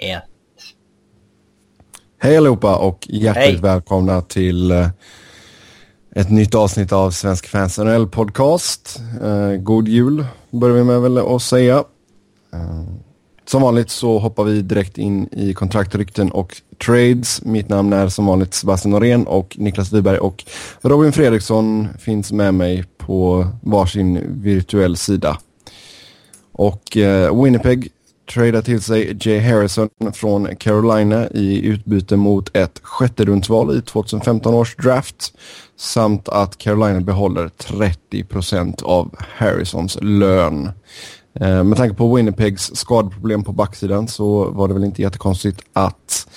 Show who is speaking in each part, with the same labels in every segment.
Speaker 1: 1.
Speaker 2: Hej allihopa och hjärtligt
Speaker 1: Hej.
Speaker 2: välkomna till eh, ett nytt avsnitt av Svensk Fans NHL podcast. Eh, god jul börjar vi med väl att säga. Eh, som vanligt så hoppar vi direkt in i kontraktrykten och trades. Mitt namn är som vanligt Sebastian Norén och Niklas Wiberg och Robin Fredriksson finns med mig på varsin virtuell sida. Och eh, Winnipeg tradar till sig Jay Harrison från Carolina i utbyte mot ett sjätte rundsval i 2015 års draft. Samt att Carolina behåller 30 procent av Harrisons lön. Eh, med tanke på Winnipegs skadeproblem på backsidan så var det väl inte jättekonstigt att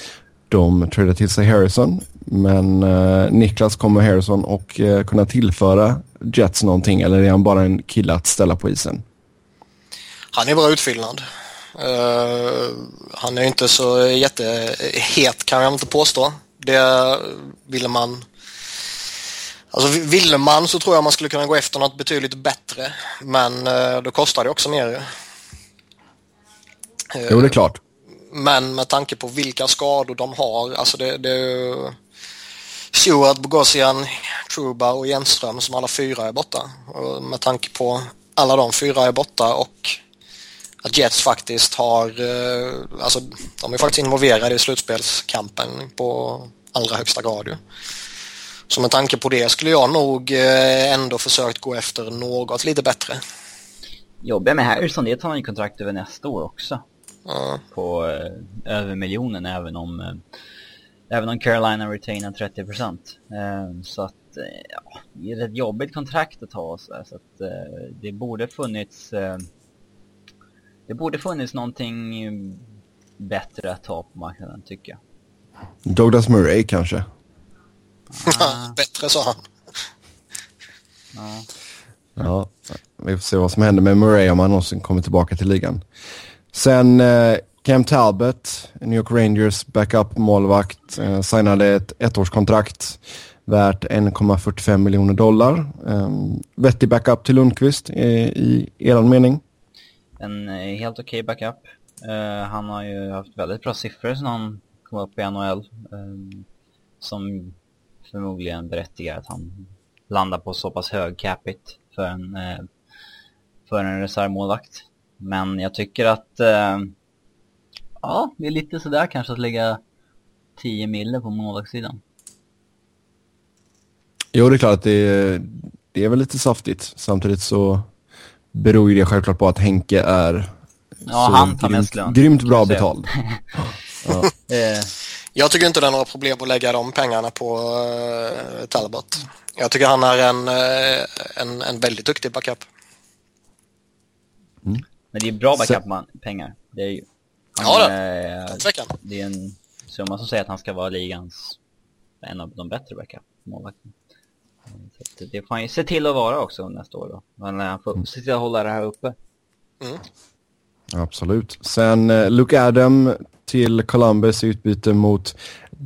Speaker 2: de tradar till sig Harrison. Men eh, Niklas, kommer Harrison och eh, kunna tillföra Jets någonting eller är han bara en kille att ställa på isen?
Speaker 3: Han är bra utfyllnad. Uh, han är inte så jättehet kan jag inte påstå. Det ville man... Alltså ville man så tror jag man skulle kunna gå efter något betydligt bättre. Men uh, då kostar det också mer. Uh,
Speaker 2: Jo, det är klart.
Speaker 3: Men med tanke på vilka skador de har, alltså det, det är ju Stewart, Bogosian, Truba och Jenström som alla fyra är borta. Och med tanke på alla de fyra är borta och att Jets faktiskt har, eh, alltså de är faktiskt involverade i slutspelskampen på allra högsta grad ju. Så med tanke på det skulle jag nog eh, ändå försökt gå efter något lite bättre.
Speaker 1: Jobbiga med Harrison det att han ju kontrakt över nästa år också.
Speaker 3: Ja.
Speaker 1: På eh, över miljonen även om även om Carolina retainar 30%. Eh, så att ja, det är ett jobbigt kontrakt att ha så, att det borde funnits det borde funnits någonting bättre att ta på marknaden tycker jag.
Speaker 2: Douglas Murray kanske?
Speaker 3: Bättre sa han.
Speaker 1: Ja.
Speaker 2: Ja, vi får se vad som händer med Murray om han någonsin kommer tillbaka till ligan. Sen eh, Cam Talbot, New York Rangers backup-målvakt, eh, signade ett ettårskontrakt värt 1,45 miljoner dollar. Eh, vettig backup till Lundqvist eh, i er mening.
Speaker 1: En eh, helt okej backup. Uh, han har ju haft väldigt bra siffror sedan han kom upp i NHL. Um, eh, som förmodligen berättigar att han landar på så pass hög capita för en, uh, för en reservmålvakt. Men jag tycker att uh, ja, det är lite sådär kanske att lägga 10 mille på målvaktssidan.
Speaker 2: Jo, det är klart att det, det är väl lite saftigt. Samtidigt så beror ju det självklart på att Henke är
Speaker 1: Ja,
Speaker 2: så
Speaker 1: han tar
Speaker 2: grymt,
Speaker 1: lön.
Speaker 2: grymt bra betald. ja.
Speaker 1: Eh,
Speaker 3: Jag tycker inte det är några problem att lägga de pengarna på uh, Talbot. Jag tycker han är en, eh, en, en väldigt duktig backup.
Speaker 1: men det är bra backup-pengar. Det är ju.
Speaker 3: Ja, då.
Speaker 1: eh,
Speaker 3: Utan tvekan.
Speaker 1: det är en summa som säger att han ska vara ligans en av de bättre backup-målvakterna. Det får han ju se till att vara också nästa år då. Men han får se till att hålla det här uppe.
Speaker 2: Absolut. Sen eh, Luke Adam till Columbus i utbyte mot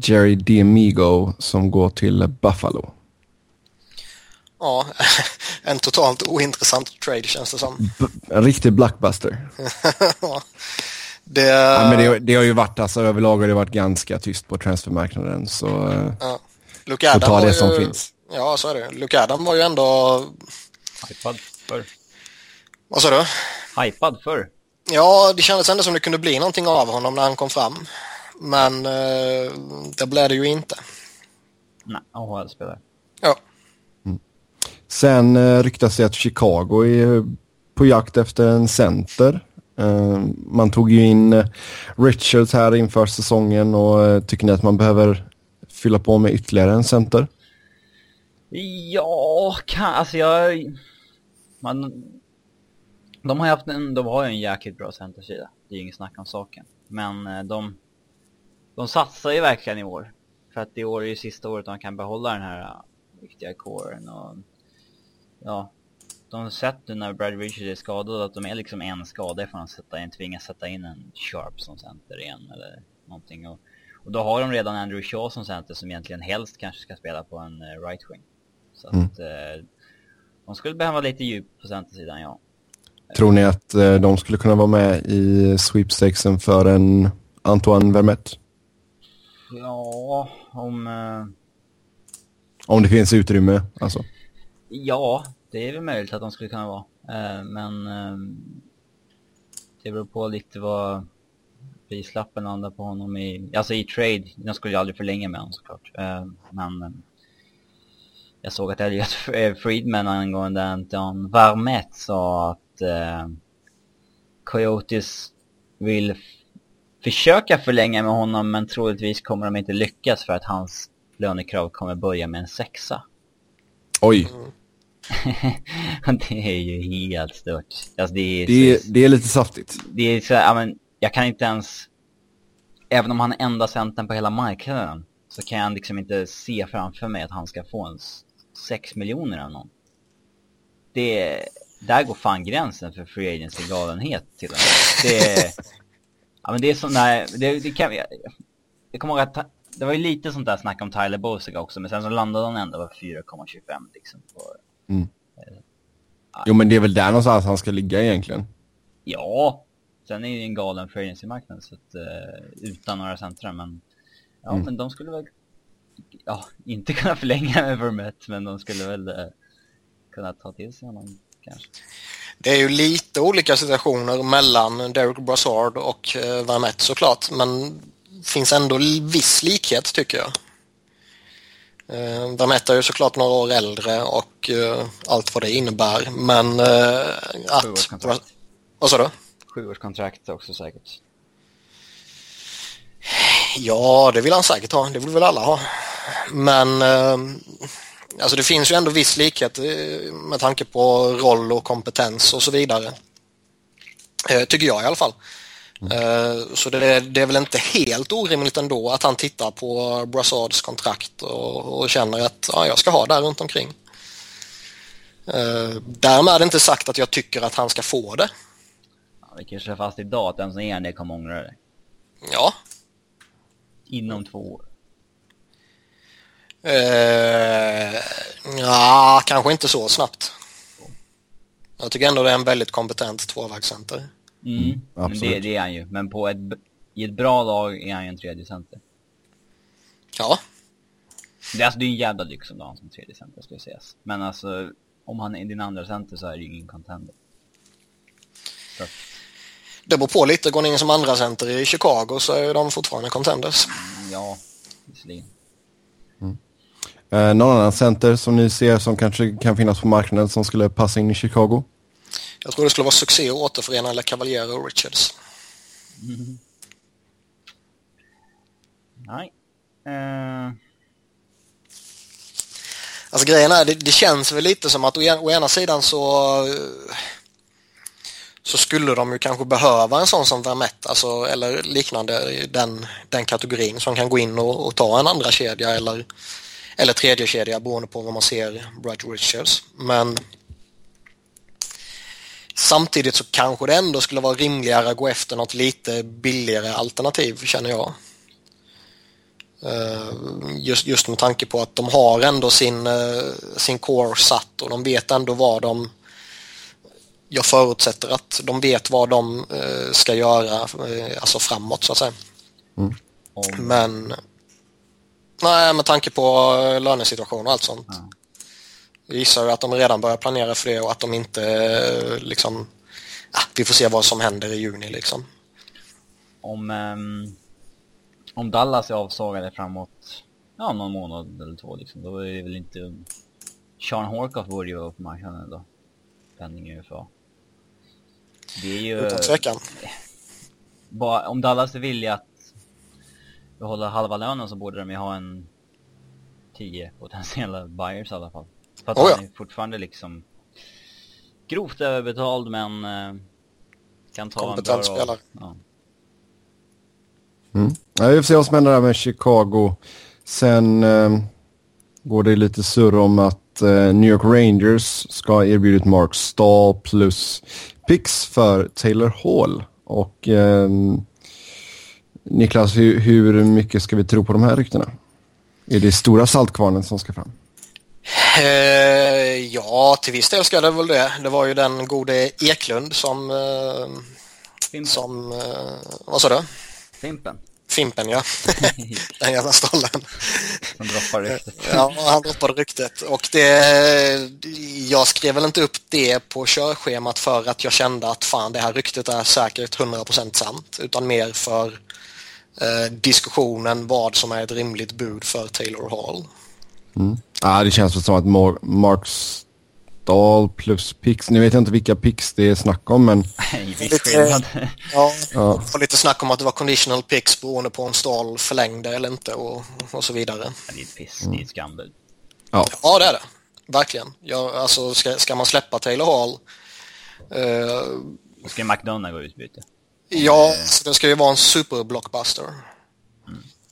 Speaker 2: Jerry DeMigo som går till Buffalo.
Speaker 3: Ja, en totalt ointressant trade känns det som.
Speaker 2: B- en riktig blockbuster.
Speaker 3: det,
Speaker 2: Ja, men det, det har ju varit, alltså överlag har det varit ganska tyst på transfermarknaden så eh,
Speaker 3: ja. Luke Adam
Speaker 2: ta det
Speaker 3: ju,
Speaker 2: som finns.
Speaker 3: Ja, så är det. Luke Adam var ju ändå...
Speaker 1: Hypad förr.
Speaker 3: Vad sa du?
Speaker 1: Hypad förr.
Speaker 3: Ja, det kändes ändå som det kunde bli någonting av honom när han kom fram. Men eh, det blev det ju inte.
Speaker 1: Nej, AHL-spelare.
Speaker 3: Ja,
Speaker 2: Sen eh, ryktas det att Chicago är på jakt efter en center. Eh, man tog ju in eh, Richards här inför säsongen och eh, tycker ni att man behöver fylla på med ytterligare en center?
Speaker 1: Ja, kan, alltså jag... Man, de har ju haft en, de har ju en jäkligt bra centersida. Det är ju inget snack om saken. Men eh, de, de satsar ju verkligen i år. För att i år är ju sista året de kan behålla den här eh, viktiga coren och... Ja, de har sett nu när Brad Richard är skadad att de är liksom en skada ifrån att sätta in, tvingas sätta in en Sharp som center igen eller någonting. Och, och då har de redan Andrew Shaw som center som egentligen helst kanske ska spela på en eh, right wing. Så att eh, de skulle behöva lite djup på centersidan, ja.
Speaker 2: Tror ni att eh, de skulle kunna vara med i sweepstakesen för en Antoine Vermette?
Speaker 1: Ja, om... eh,
Speaker 2: Om det finns utrymme, alltså.
Speaker 1: Ja, det är väl möjligt att de skulle kunna vara. Eh, men eh, det beror på lite vad prislappen landar på honom i, alltså i trade. De skulle ju aldrig förlänga med honom såklart. Eh, men jag såg att Elliot Friedman angående Anton Varmet sa att eh, Coyotes vill försöka förlänga med honom men troligtvis kommer de inte lyckas för att hans lönekrav kommer börja med en sexa.
Speaker 2: Oj,
Speaker 1: det är ju helt stört. Alltså det är,
Speaker 2: det är,
Speaker 1: så,
Speaker 2: det är lite saftigt.
Speaker 1: det är så, ja, men jag kan inte ens, även om han är enda centern på hela marknaden, så kan jag liksom inte se framför mig att han ska få en 6 miljoner av någon. Det, där går fan gränsen för free agency galenhet till och med. Det, ja men det är sån där, det, det kan, jag, jag kommer ihåg att det var ju lite sånt där snack om Tyler Bosiga också, men sen så landade han ändå på 4,25 liksom. På,
Speaker 2: Jo men det är väl där någonstans han ska ligga egentligen.
Speaker 1: Ja, sen är det ju en galen free agency-marknad så att, eh, utan några centra men ja
Speaker 2: Mm.
Speaker 1: men de skulle väl ja, inte kunna förlänga med Vermette men de skulle väl eh, kunna ta till sig honom kanske.
Speaker 3: Det är ju lite olika situationer mellan Derek Brassard och eh, Vermette såklart, men finns ändå viss likhet tycker jag. Eh, Vermette är ju såklart några år äldre och eh, allt vad det innebär, men eh, att... Vad sa du?
Speaker 1: Sjuårskontrakt också säkert.
Speaker 3: Ja, det vill han säkert ha. Det vill väl alla ha. Men eh, alltså det finns ju ändå viss likhet eh, med tanke på roll och kompetens och så vidare. Eh, tycker jag i alla fall. Eh, så det, det är väl inte helt orimligt ändå att han tittar på Brassards kontrakt och, och känner att ja, jag ska ha där runt omkring. Eh, därmed är det inte sagt att jag tycker att han ska få det.
Speaker 1: Ja, vi kan slå fast idag att den som är det kommer ångra det.
Speaker 3: Ja,
Speaker 1: Inom två år.
Speaker 3: Eh, ja, kanske inte så snabbt. Jag tycker ändå det är en väldigt kompetent tvåvägscenter.
Speaker 1: Mm, men
Speaker 2: absolut.
Speaker 1: det, det är han ju. Men på ett, i ett bra lag är han ju en tredje center.
Speaker 3: Ja,
Speaker 1: Det, är alltså, det är en jävla lyx om du har som tredje center ska sägas. Men alltså, om han är din andra center så är det ju ingen contender. Så,
Speaker 3: det beror på lite. Går ni in som andra center i Chicago så är de fortfarande contenders.
Speaker 1: mm, ja, visserligen.
Speaker 2: Eh, någon annan center som ni ser som kanske kan finnas på marknaden som skulle passa in i Chicago?
Speaker 3: Jag tror det skulle vara succé att återförena eller Cavalier och Richards.
Speaker 1: Nej. Eh,
Speaker 3: Alltså grejen är, det, det känns väl lite som att å, å ena sidan så eh, så skulle de ju kanske behöva en sån som Vermette, alltså, eller liknande i den, den kategorin som kan gå in och, och ta en andra kedja eller, eller tredje kedja beroende på vad man ser Bright Richards. Men samtidigt så kanske det ändå skulle vara rimligare att gå efter något lite billigare alternativ känner jag. Eh, just, just med tanke på att de har ändå sin, eh, sin core satt och de vet ändå vad de jag förutsätter att de vet vad de eh, ska göra eh, alltså framåt så att säga.
Speaker 1: om,
Speaker 3: Men nej, med tanke på eh, lönesituation och allt sånt.
Speaker 1: Ja.
Speaker 3: Jag gissar ju att de redan börjar planera för det och att de inte liksom ja, vi får se vad som händer i juni liksom.
Speaker 1: om, ehm, om Dallas är avsågade framåt, ja någon månad eller två liksom, då är det väl inte... Sean Horkoff borde ju vara på marknaden då. Penning UFA. Det är ju...
Speaker 3: Utan tvekan.
Speaker 1: bara, om Dallas är villiga att behålla halva lönen så borde de ju ha en 10 potentiella buyers i alla fall. För att
Speaker 3: Oh ja.
Speaker 1: han är fortfarande liksom grovt överbetald men eh, kan ta
Speaker 3: Kompetent
Speaker 1: en bra roll.
Speaker 3: spelare.
Speaker 1: Ja.
Speaker 2: Mm. Ja, vi får se vad som händer där med Chicago. Sen eh, går det lite surr om att eh, New York Rangers ska ha erbjudit Mark Stahl plus picks för Taylor Hall. Och eh, Niklas, hur, hur mycket ska vi tro på de här ryktena? Är det stora saltkvarnen som ska fram?
Speaker 3: Eh, ja, till viss del ska det väl det. Det var ju den gode Eklund som, eh, som eh, vad sa du?
Speaker 1: Fimpen.
Speaker 3: Fimpen ja. Den jävla stollen.
Speaker 1: Som droppar ryktet.
Speaker 3: Ja, han droppade ryktet. Och det, jag skrev väl inte upp det på körschemat för att jag kände att fan det här ryktet är säkert 100% sant. Utan mer för eh, diskussionen vad som är ett rimligt bud för Taylor Hall.
Speaker 2: Mm. Ah, det känns väl som att Mar Stahl plus Pix. Nu vet jag inte vilka Pix det är snack om men...
Speaker 1: Viss skillnad.
Speaker 3: Ja,
Speaker 2: Ja.
Speaker 3: och lite snack om att det var conditional picks beroende på om Stahl förlängde eller inte och, och så vidare.
Speaker 1: det är ett piss, det är ett skambud.
Speaker 2: Ja.
Speaker 3: Ja, det är det. Verkligen. Ja, alltså, ska, ska man släppa Taylor Hall eh,
Speaker 1: Då ska McDonough gå utbyte.
Speaker 3: Ja, så det ska ju vara en superblockbuster.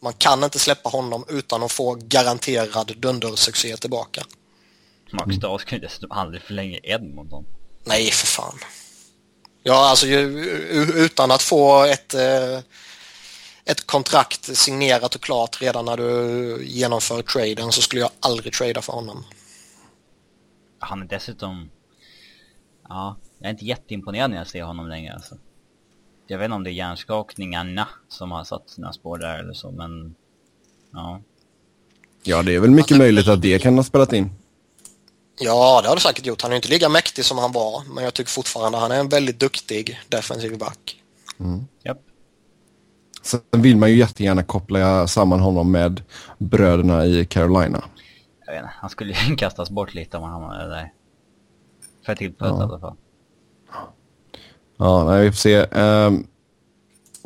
Speaker 3: Man kan inte släppa honom utan att få garanterad dundersuccé tillbaka.
Speaker 1: Mark Stahl ska ju dessutom aldrig förlänga Edmonton.
Speaker 3: Nej, för fan. Ja, alltså utan att få ett, eh, ett kontrakt signerat och klart redan när du genomför traden så skulle jag aldrig trada för honom.
Speaker 1: Han är dessutom... Ja, jag är inte jätteimponerad när jag ser honom längre alltså. Jag vet inte om det är hjärnskakningarna som har satt sina spår där eller så, men... Ja.
Speaker 2: ja, det är väl mycket möjligt att det kan ha spelat in.
Speaker 3: Ja, det har det säkert gjort. Han är inte lika mäktig som han var, men jag tycker fortfarande han är en väldigt duktig defensiv back.
Speaker 1: Japp.
Speaker 2: Sen vill man ju jättegärna koppla samman honom med bröderna i Carolina.
Speaker 1: Jag vet inte, han skulle ju kastas bort lite om han hamnade där. För tillfället
Speaker 2: Ja.
Speaker 1: i alla fall.
Speaker 2: Ja, nej, vi får se. Ehm,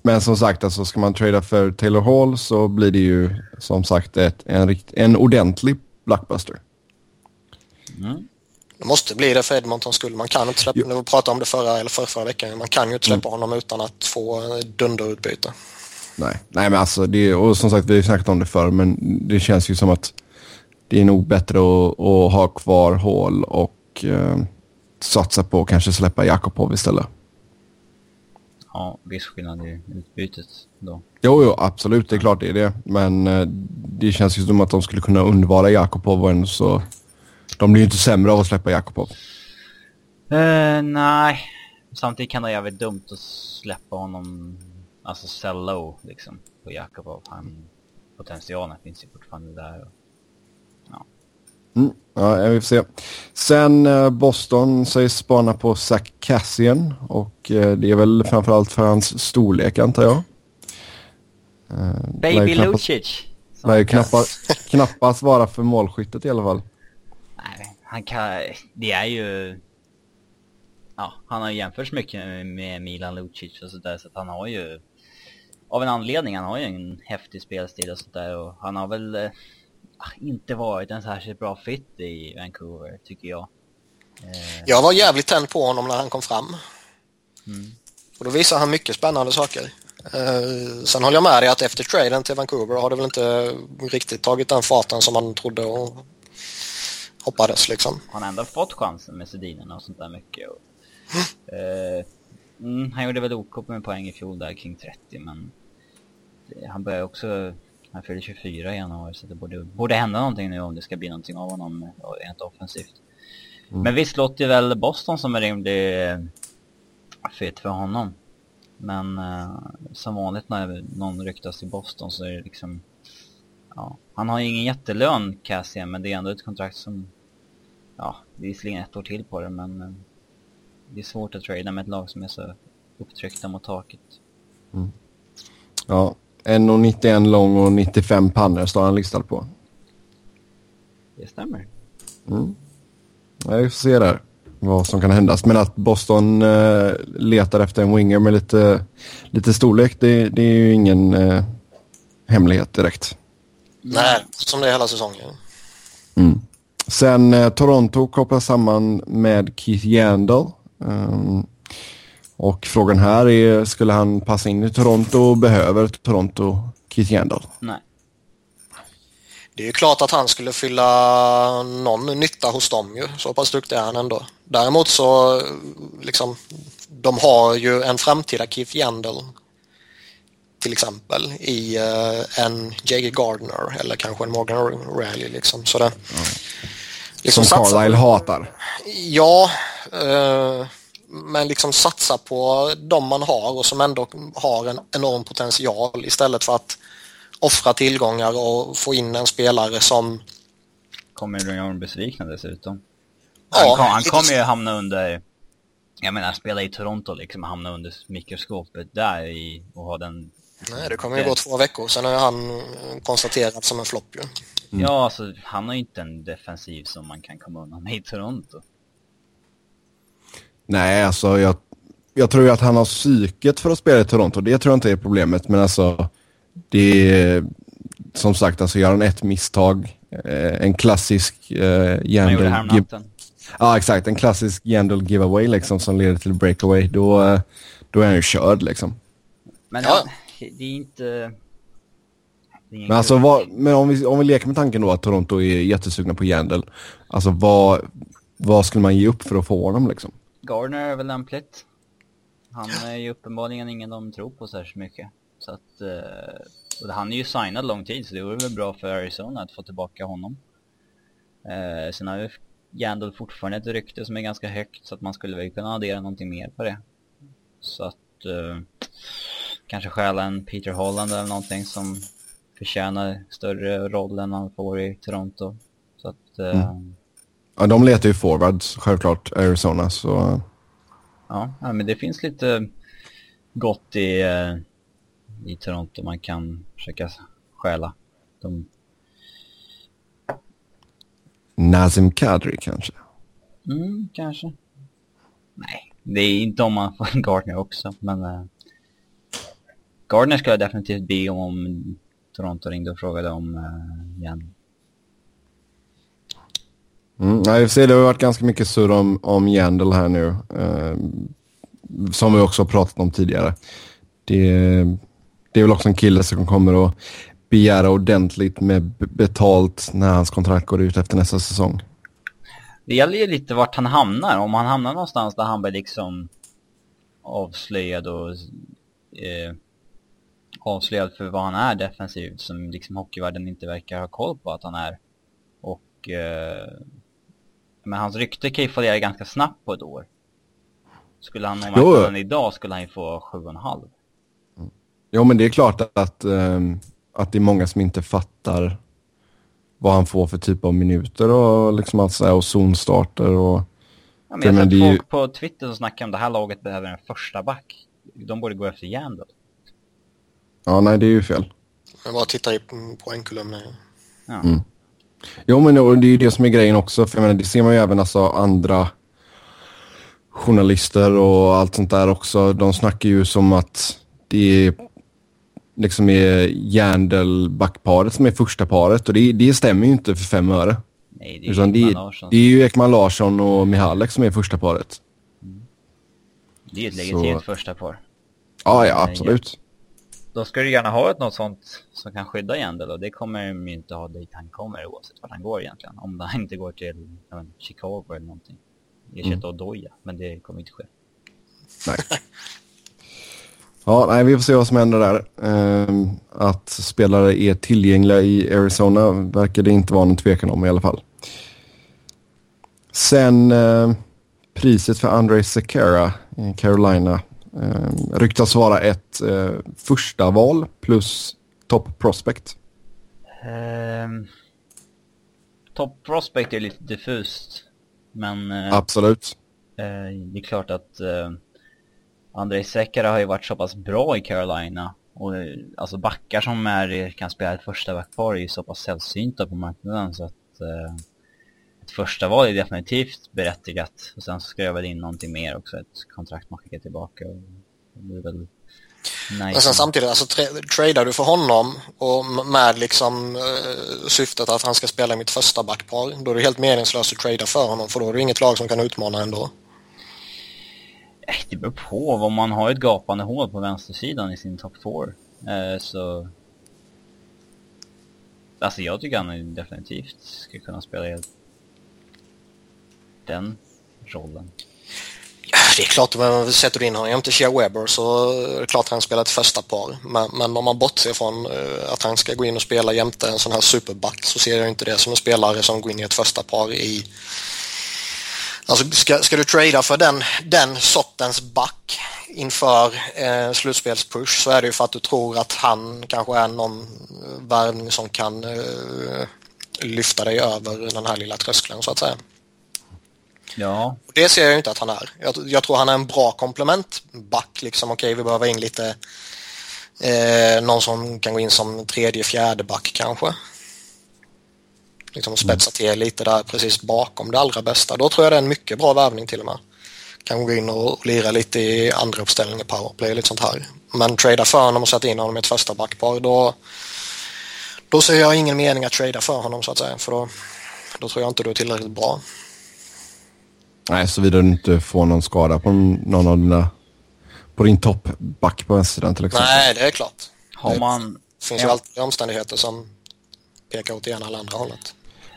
Speaker 2: men som sagt, alltså, ska man trada för Taylor Hall så blir det ju som sagt ett, en, rikt, en ordentlig blockbuster.
Speaker 1: Mm.
Speaker 3: Det måste bli det för Edmontons skull. Man kan inte släppa, vi pratade om det förra eller förra, förra veckan, man kan ju inte släppa honom utan att få eh, dunderutbyte.
Speaker 2: Nej, nej men alltså, det, och som sagt vi har ju snackat om det förr, men det känns ju som att det är nog bättre att, att ha kvar Hall och eh, satsa på att kanske släppa Jakobov istället.
Speaker 1: Ja, viss skillnad i utbytet då.
Speaker 2: Jo, jo, absolut, det är klart det är det. Men eh, det känns ju som att de skulle kunna undvara Jakobov och ändå så... De blir ju inte sämre av att släppa Jakobov.
Speaker 1: Eh, nej. Samtidigt kan det vara jävligt dumt att släppa honom, alltså sell low liksom, på Jakobov. Han, potentialen finns ju fortfarande där. Och,
Speaker 2: Mm, ja, vi får se. Sen eh, Boston sägs spana på Zach Cassian och eh, det är väl framförallt för hans storlek antar jag. Eh,
Speaker 1: Baby Lucic! som
Speaker 2: Lär knappast, knappast vara för målskyttet i alla fall.
Speaker 1: Nej, han kan, det är ju... Ja, han har jämförts mycket med- med Milan Lucic och sådär så att han har ju... Av en anledning, han har ju en häftig spelstil och sådär och han har väl eh, inte varit en särskilt bra fit i Vancouver, tycker jag. Eh,
Speaker 3: Jag var jävligt tänd på honom när han kom fram.
Speaker 1: Mm.
Speaker 3: Och då visar han mycket spännande saker. Eh, sen håller jag med dig att efter traden till Vancouver har det väl inte riktigt tagit den farten som man trodde och hoppades liksom.
Speaker 1: han har ändå fått chansen med Sedinen och sånt där mycket. Och, eh, mm, han gjorde väl OK med poäng i fjol där kring 30 men det, han börjar också, han fyller 24 i januari så det borde, borde hända någonting nu om det ska bli någonting av honom eh, rent offensivt. Men visst låter ju väl Boston som en rimlig eh, fit för honom. Men eh, som vanligt när någon ryktas till Boston så är det liksom Ja, han har ju ingen jättelön Cassian men det är ändå ett kontrakt som Ja, det är visserligen ett år till på det men eh, Det är svårt att trada med ett lag som är så upptryckta mot taket.
Speaker 2: Ja, 1,91 lång och 95 pannor står han listad på.
Speaker 1: Det stämmer.
Speaker 2: Ja, vi får se där vad som kan hända. Men att Boston eh, letar efter en winger med lite, lite storlek, det, det är ju ingen eh, hemlighet direkt.
Speaker 3: Nej, som det är hela säsongen.
Speaker 2: Sen eh, Toronto kopplas samman med Keith Yandel. Ehm, och frågan här är, skulle han passa in i Toronto och behöver Toronto Keith Yandel?
Speaker 1: Nej.
Speaker 3: Det är ju klart att han skulle fylla någon nytta hos dem ju. Så pass duktig är han ändå. Däremot så liksom de har ju en framtida Keith Yandel till exempel i eh, en J.G. Gardner eller kanske en Morgan Rally liksom. Så det, liksom
Speaker 2: Som
Speaker 3: satsa-
Speaker 2: Carlisle hatar.
Speaker 3: Ja, eh, men liksom satsa på de man har och som ändå har en enorm potential istället för att offra tillgångar och få in en spelare som...
Speaker 1: Kommer de göra besvikna dessutom.
Speaker 3: Ja,
Speaker 1: Han, kom, han kommer ju hamna under, jag menar spela i Toronto liksom, hamna under mikroskopet där i, och ha den
Speaker 3: Nej, det kommer ju gå två veckor, sen är han konstaterad som en flopp ju.
Speaker 1: Ja, alltså han har ju inte en defensiv som man kan komma undan med i Toronto.
Speaker 2: Nej, alltså jag, jag tror ju att han har psyket för att spela i Toronto. Det tror jag inte är problemet. Men alltså, det är som sagt, alltså gör han ett misstag, eh, en klassisk eh,
Speaker 1: Han gjorde
Speaker 2: Yandel... give-
Speaker 1: häromnatten.
Speaker 2: Ja, exakt. En klassisk Yandel giveaway liksom som leder till breakaway. Då, eh, då är han ju körd liksom.
Speaker 1: Men
Speaker 3: Ja.
Speaker 1: Det är inte... Det är
Speaker 2: Men, alltså, vad, men om, vi, om vi leker med tanken då att Toronto är jättesugna på Yandel. Alltså vad, vad skulle man ge upp för att få honom liksom?
Speaker 1: Gardner är väl lämpligt. Han är ju uppenbarligen ingen de tror på särskilt mycket. Så att... Eh, och han är ju signad lång tid så det vore väl bra för Arizona att få tillbaka honom. Eh, sen har ju Yandel fortfarande ett rykte som är ganska högt så att man skulle väl kunna addera någonting mer på det. Så att... Eh, kanske stjäla en Peter Holland eller någonting som förtjänar större roll än han får i Toronto. Så att... Eh,
Speaker 2: Ja, de letar ju forwards självklart, Arizona. Så
Speaker 1: Ja, ja, men det finns lite gott i, eh, i Toronto man kan försöka stjäla. De,
Speaker 2: Nazim Kadri kanske.
Speaker 1: mm, kanske. Nej, det är inte om man får en Gardner också, men uh, Gardner ska jag definitivt be om Toronto ringde och frågade om uh, igen.
Speaker 2: Mm, nej, vi ser, det har varit ganska mycket surr om, om Yandel här nu. Eh, som vi också har pratat om tidigare. Det, det är väl också en kille som kommer att begära ordentligt med betalt när hans kontrakt går ut efter nästa säsong.
Speaker 1: Det gäller ju lite vart han hamnar. Om han hamnar någonstans där han blir liksom avslöjad och eh, avslöjad för vad han är defensivt som liksom hockeyvärlden inte verkar ha koll på att han är. Och eh, men hans rykte kan ju fallera ganska snabbt på ett år. Skulle han
Speaker 2: Jo.
Speaker 1: marknaden idag skulle han ju få 7,5.
Speaker 2: Jo, men det är klart att, ehm, att det är många som inte fattar vad han får för typ av minuter och liksom allt så här, och zonstarter och...
Speaker 1: Ja, men jag har sett
Speaker 2: är ju-
Speaker 1: folk på Twitter som snackar om det här laget behöver en första back. De borde gå efter Yandel.
Speaker 2: Ja, nej, det är ju fel.
Speaker 3: Jag bara tittar i poängkolumnen.
Speaker 1: Ja.
Speaker 2: Jo, men det är ju det som är grejen också. För jag menar, det ser man ju även alltså andra journalister och allt sånt där också. De snackar ju som att det är liksom är Järndel-backparet som är första paret. Och det, det stämmer ju inte för fem öre.
Speaker 1: Nej, det är
Speaker 2: Utan
Speaker 1: ju
Speaker 2: det,
Speaker 1: Ekman Larsson.
Speaker 2: det är ju Ekman Larsson och Mihalek som är första paret.
Speaker 1: Det är ett
Speaker 2: Så-
Speaker 1: legitimt första par.
Speaker 2: Ja, ja, absolut.
Speaker 1: Då ska du gärna ha ett något sånt som kan skydda Yandel och det kommer de ju inte ha dit han kommer oavsett vart han går egentligen. Om han inte går till inte, Chicago eller någonting. Ersätta
Speaker 2: Mm.
Speaker 1: Odoja, men det kommer inte ske.
Speaker 2: Nej. Ja, nej, vi får se vad som händer där. Ehm, att spelare är tillgängliga i Arizona verkar det inte vara någon tvekan om i alla fall. Sen eh, priset för Andrei Sekera i Carolina eh, ryktas vara ett eh, första val plus top prospect.
Speaker 1: Ehm, Top Prospect är lite diffust. Men eh,
Speaker 2: Absolut.
Speaker 1: eh, det är klart att eh, Andrei Sekera har ju varit så pass bra i Carolina. Och eh, alltså backar som är, kan spela ett första backpar är ju så pass sällsynta på marknaden så att eh, ett första val är definitivt berättigat. Och sen så ska jag väl in någonting mer också, ett kontrakt man skickar tillbaka. Och det är väl
Speaker 3: Men
Speaker 1: nice.
Speaker 3: sen samtidigt, alltså tra- tradar du för honom och med liksom eh, syftet att han ska spela i mitt första backpar, då är det helt meningslöst att trada för honom för då är det inget lag som kan utmana ändå.
Speaker 1: Det beror på. Om man har ett gapande hål på vänstersidan i sin top 4 eh, så... Alltså jag tycker han definitivt ska kunna spela i den rollen.
Speaker 3: Ja, det är klart, men sätter du in honom jämte Shea Weber så är det klart att han spelar ett första par. Men, men om man bortser från eh, att han ska gå in och spela jämte en sån här superback så ser jag inte det som en spelare som går in i ett första par i Alltså ska, ska du trada för den, den sortens back inför eh, slutspelspush så är det ju för att du tror att han kanske är någon värvning som kan eh, lyfta dig över den här lilla tröskeln så att säga.
Speaker 1: Ja.
Speaker 3: Och det ser jag ju inte att han är. Jag, jag tror han är en bra komplementback. Liksom, Okej, vi behöver in lite eh, någon som kan gå in som tredje, fjärde back kanske. Liksom spetsa till lite där precis bakom det allra bästa. Då tror jag det är en mycket bra värvning till och med. Kan gå in och lira lite i andra uppställningar, powerplay och lite sånt här. Men trada för honom och sätta in honom i ett första backpar, då, då ser jag ingen mening att trada för honom så att säga. För då, då tror jag inte du är tillräckligt bra.
Speaker 2: Nej, såvida du inte får någon skada på någon av dina... På din toppback på vänstersidan till exempel.
Speaker 3: Nej, det är klart.
Speaker 1: Har man...
Speaker 3: Det finns
Speaker 1: Ja.
Speaker 3: ju alltid omständigheter som pekar åt ena eller andra hållet.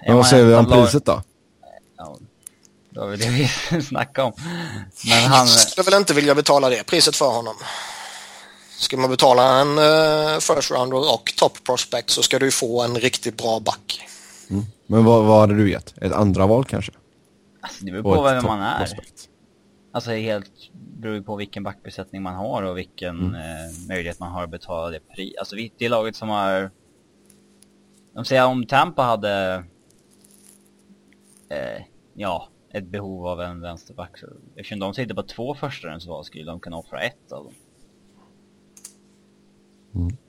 Speaker 2: Men vad säger vi om priset då?
Speaker 1: Ja, det var det vi snackade om. Men han...
Speaker 3: Jag skulle väl inte vilja betala det priset för honom. Ska man betala en uh, first rounder och top prospect så ska du få en riktigt bra back.
Speaker 2: Men vad, vad hade du gett? Ett andra val kanske?
Speaker 1: Alltså, det beror på vem man är.
Speaker 2: toppprospect.
Speaker 1: Alltså är helt beror ju på vilken backbesättning man har och vilken eh, möjlighet man har att betala det pris. Alltså vi- det laget som har... De säger om Tampa hade... Eh, ja, ett behov av en vänsterback så eftersom de sitter på två förstahandsval skulle de kunna offra ett av dem.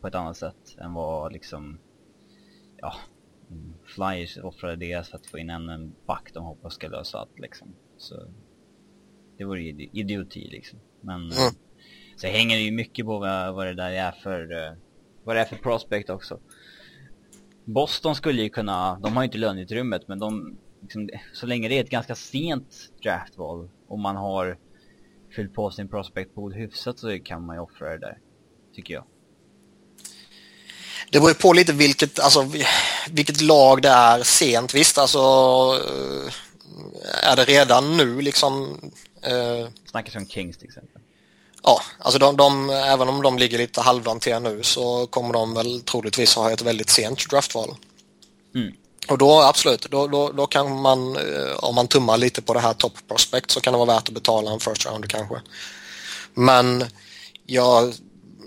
Speaker 1: På ett annat sätt än vad liksom... Ja, mm, Flyers offrade det för att få in en, en back de hoppas ska lösa allt liksom. Så det vore ju idi- idioti liksom. Men
Speaker 3: Mm.
Speaker 1: så hänger det ju mycket på vad, vad det där är för, eh, vad det är för prospect också. Boston skulle ju kunna, de har ju inte löneutrymmet men de, liksom, så länge det är ett ganska sent draftval och man har fyllt på sin prospect pool hyfsat så kan man ju offra det där. Tycker jag.
Speaker 3: Det beror ju på lite vilket, alltså, vilket lag det är sent. Visst, alltså eh, är det redan nu liksom eh,
Speaker 1: Snackas om Kings till exempel.
Speaker 3: Ja, alltså de, de, även om de ligger lite halvdant till nu så kommer de väl troligtvis ha ett väldigt sent draftval.
Speaker 1: Mm.
Speaker 3: Och då absolut, då, då, då kan man, eh, om man tummar lite på det här top prospect så kan det vara värt att betala en first round kanske. Men jag,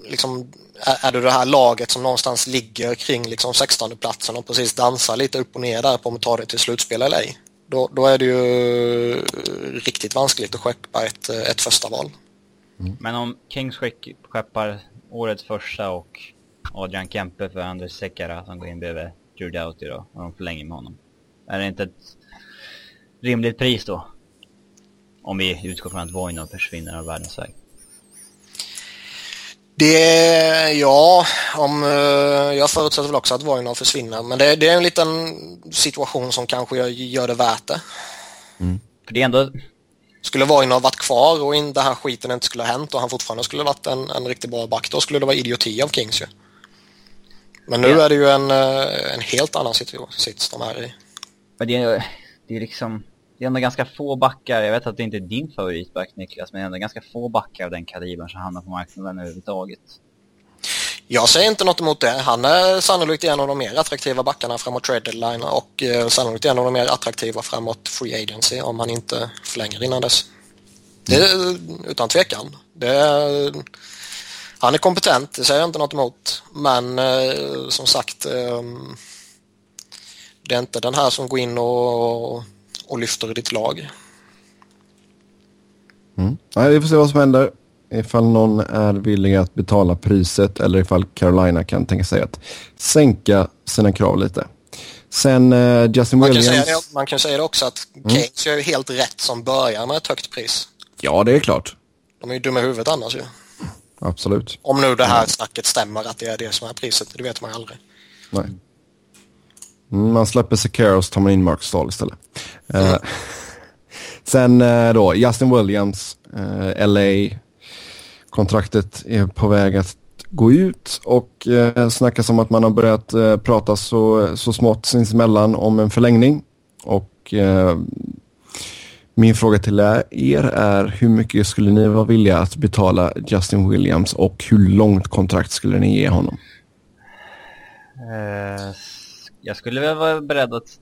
Speaker 3: liksom, är, det det här laget som någonstans ligger kring liksom 16 platsen och precis dansar lite upp och ner där på om att ta det till slutspel eller ej. Då, då är det ju riktigt vanskligt att skeppa ett, ett första val.
Speaker 1: Men om Kings skeppar årets första och Adrian Kempe för Anders Sekara som går in bredvid Drew Doughty då och de förlänger med honom. Är det inte ett rimligt pris då? Om vi utgår från att Voinov försvinner av världens väg.
Speaker 3: Det, ja, om, eh, jag förutsätter väl också att Voinov försvinner men det, det är en liten situation som kanske gör- gör det värt det.
Speaker 1: För det är ändå,
Speaker 3: Skulle Voinov varit kvar och in, den här skiten inte skulle ha hänt och han fortfarande skulle varit en, en riktigt bra back då skulle det vara idioti av Kings ju. Men nu
Speaker 1: Ja.
Speaker 3: är det ju en, eh, en helt annan situ- sits de är i.
Speaker 1: men det är, det är liksom, det är ändå ganska få backar, jag vet att det inte är din favoritback Niklas, men det är ändå ganska få backar av den kalibern som hamnar på marknaden överhuvudtaget.
Speaker 3: Jag säger inte något emot det. Han är sannolikt en av de mer attraktiva backarna framåt trade deadline och eh, sannolikt en av de mer attraktiva framåt free agency om han inte förlänger innan dess. Det är eh, utan tvekan. Det är, han är kompetent, det säger jag inte något emot. Men eh, som sagt, eh, det är inte den här som går in och, och lyfter ditt lag.
Speaker 2: Mm. Nej, vi får se vad som händer. Ifall någon är villig att betala priset eller ifall Carolina kan tänka sig att sänka sina krav lite. Sen eh, Justin
Speaker 3: Man kan,
Speaker 2: Williams.
Speaker 3: säga det, man kan säga det också att Keynes gör ju helt rätt som börjar med ett högt pris.
Speaker 2: Ja, det är klart.
Speaker 3: De är ju dumma i huvudet annars ju.
Speaker 2: Absolut.
Speaker 3: Om nu det här snacket stämmer att det är det som är priset, det vet man ju aldrig.
Speaker 2: Nej. Man släpper Secure och så tar man in Mark Stahl istället. Uh, sen uh, då, Justin Williams, eh, uh, LA. Kontraktet är på väg att gå ut och eh, snackas om att man har börjat eh, prata så, så smått sinsemellan om en förlängning. Och eh, min fråga till er är hur mycket skulle ni vara villiga att betala Justin Williams och hur långt kontrakt skulle ni ge honom?
Speaker 1: Eh, jag skulle väl vara beredd att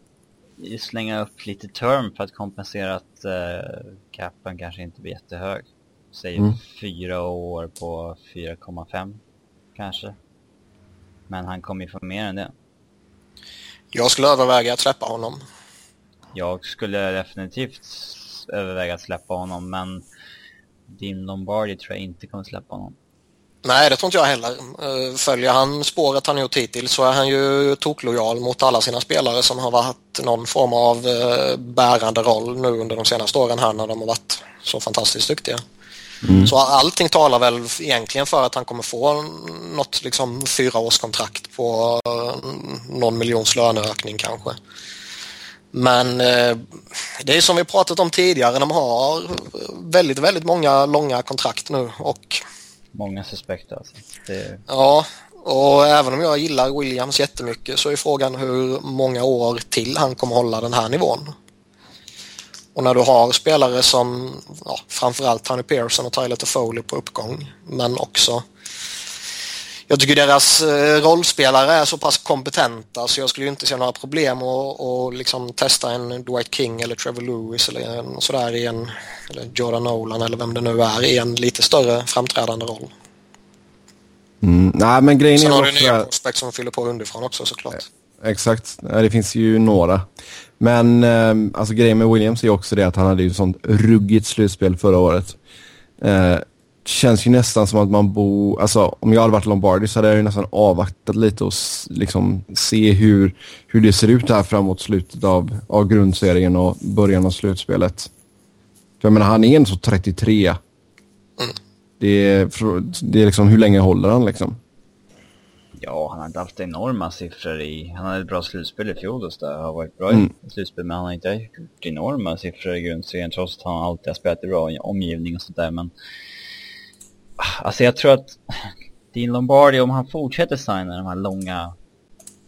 Speaker 1: slänga upp lite term för att kompensera att uh, capen kanske inte blir jättehög. Säg mm. fyra år på 4,5 kanske. Men han kommer ju få mer än det.
Speaker 3: Jag skulle överväga att släppa honom.
Speaker 1: Jag skulle definitivt överväga att släppa honom, men din Lombardi tror jag inte kommer släppa honom.
Speaker 3: Nej, det tror inte jag heller. Eh, följer han spåret han gjort hittills så är han ju toklojal mot alla sina spelare som har varit någon form av eh, bärande roll nu under de senaste åren här när de har varit så fantastiskt duktiga. Mm. Så allting talar väl egentligen för att han kommer få något liksom fyraårskontrakt på eh, någon miljons löneökning kanske. Men det är som vi pratat om tidigare, de har väldigt, väldigt många långa kontrakt nu och
Speaker 1: Många suspekter alltså. Det...
Speaker 3: Ja, och även om jag gillar Williams jättemycket så är frågan hur många år till han kommer hålla den här nivån. Och när du har spelare som ja, framförallt Tony Pearson och Tyler Toffoli på uppgång men också jag tycker deras eh, rollspelare är så pass kompetenta så jag skulle inte se några problem att och liksom testa en Dwight King eller Trevor Lewis eller en, sådär i en eller Jordan Nolan eller vem det nu är i en lite större framträdande roll.
Speaker 2: Mm, nej, men grejen
Speaker 3: Sen
Speaker 2: är
Speaker 3: har du nya prospect som fyller på underifrån också såklart.
Speaker 2: Exakt, det finns ju några. Men eh, alltså grejen med Williams är också det att han hade ju sånt ruggigt slutspel förra året. Känns ju nästan som att man bor, alltså om jag hade varit Lombardi så hade jag ju nästan avvaktat lite och liksom se hur, hur det ser ut här framåt slutet av, av grundserien och början av slutspelet. För jag menar, han är en så 33. Mm. Det, är, det är liksom, hur länge håller han liksom?
Speaker 1: Ja, han har inte haft enorma siffror i... Han hade ett bra slutspel i fjol och det har varit bra mm. i slutspel, men han har inte gjort enorma siffror i grundserien trots att han alltid har spelat i bra omgivning och sånt där. Men Alltså jag tror att Dean Lombardi, om han fortsätter signa de här långa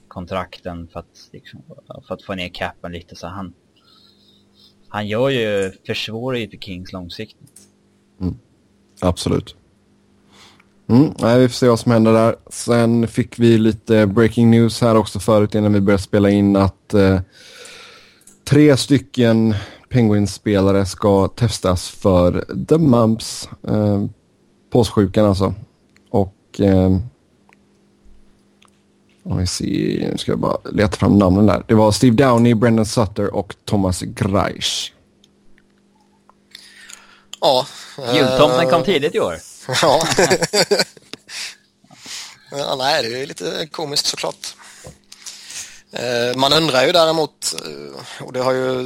Speaker 1: kontrakten för att, liksom, för att få ner capen lite så han han gör ju, försvårar ju för Kings långsiktigt.
Speaker 2: Mm. Absolut. Mm, nej, vi får se vad som händer där. Sen fick vi lite breaking news här också förut innan vi började spela in att eh, tre stycken Penguins-spelare ska testas för the mumps. Eh, påssjukan alltså. Och... Eh, om vi ser, nu ska jag bara leta fram namnen där. Det var Steve Downey, Brendan Sutter och Thomas Greisch.
Speaker 3: Ja.
Speaker 1: Jultomten kom tidigt i år.
Speaker 3: Ja. ja. Nej, det är lite komiskt såklart. Eh, man undrar ju däremot, eh, och det har ju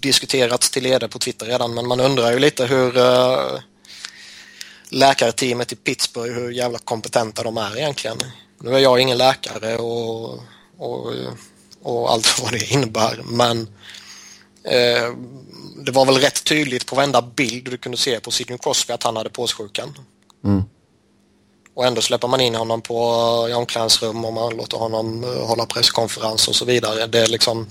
Speaker 3: diskuterats till leda på Twitter redan, men man undrar ju lite hur eh, läkarteamet i Pittsburgh, hur jävla kompetenta de är egentligen. Nu är jag ingen läkare och, och, och allt vad det innebär men eh, det var väl rätt tydligt på varenda bild du kunde se på Sidney Crosby att han hade påssjukan.
Speaker 2: Mm.
Speaker 3: Och ändå släpper man in honom på i omklädningsrum och man låter honom eh, hålla presskonferens och så vidare. Det är liksom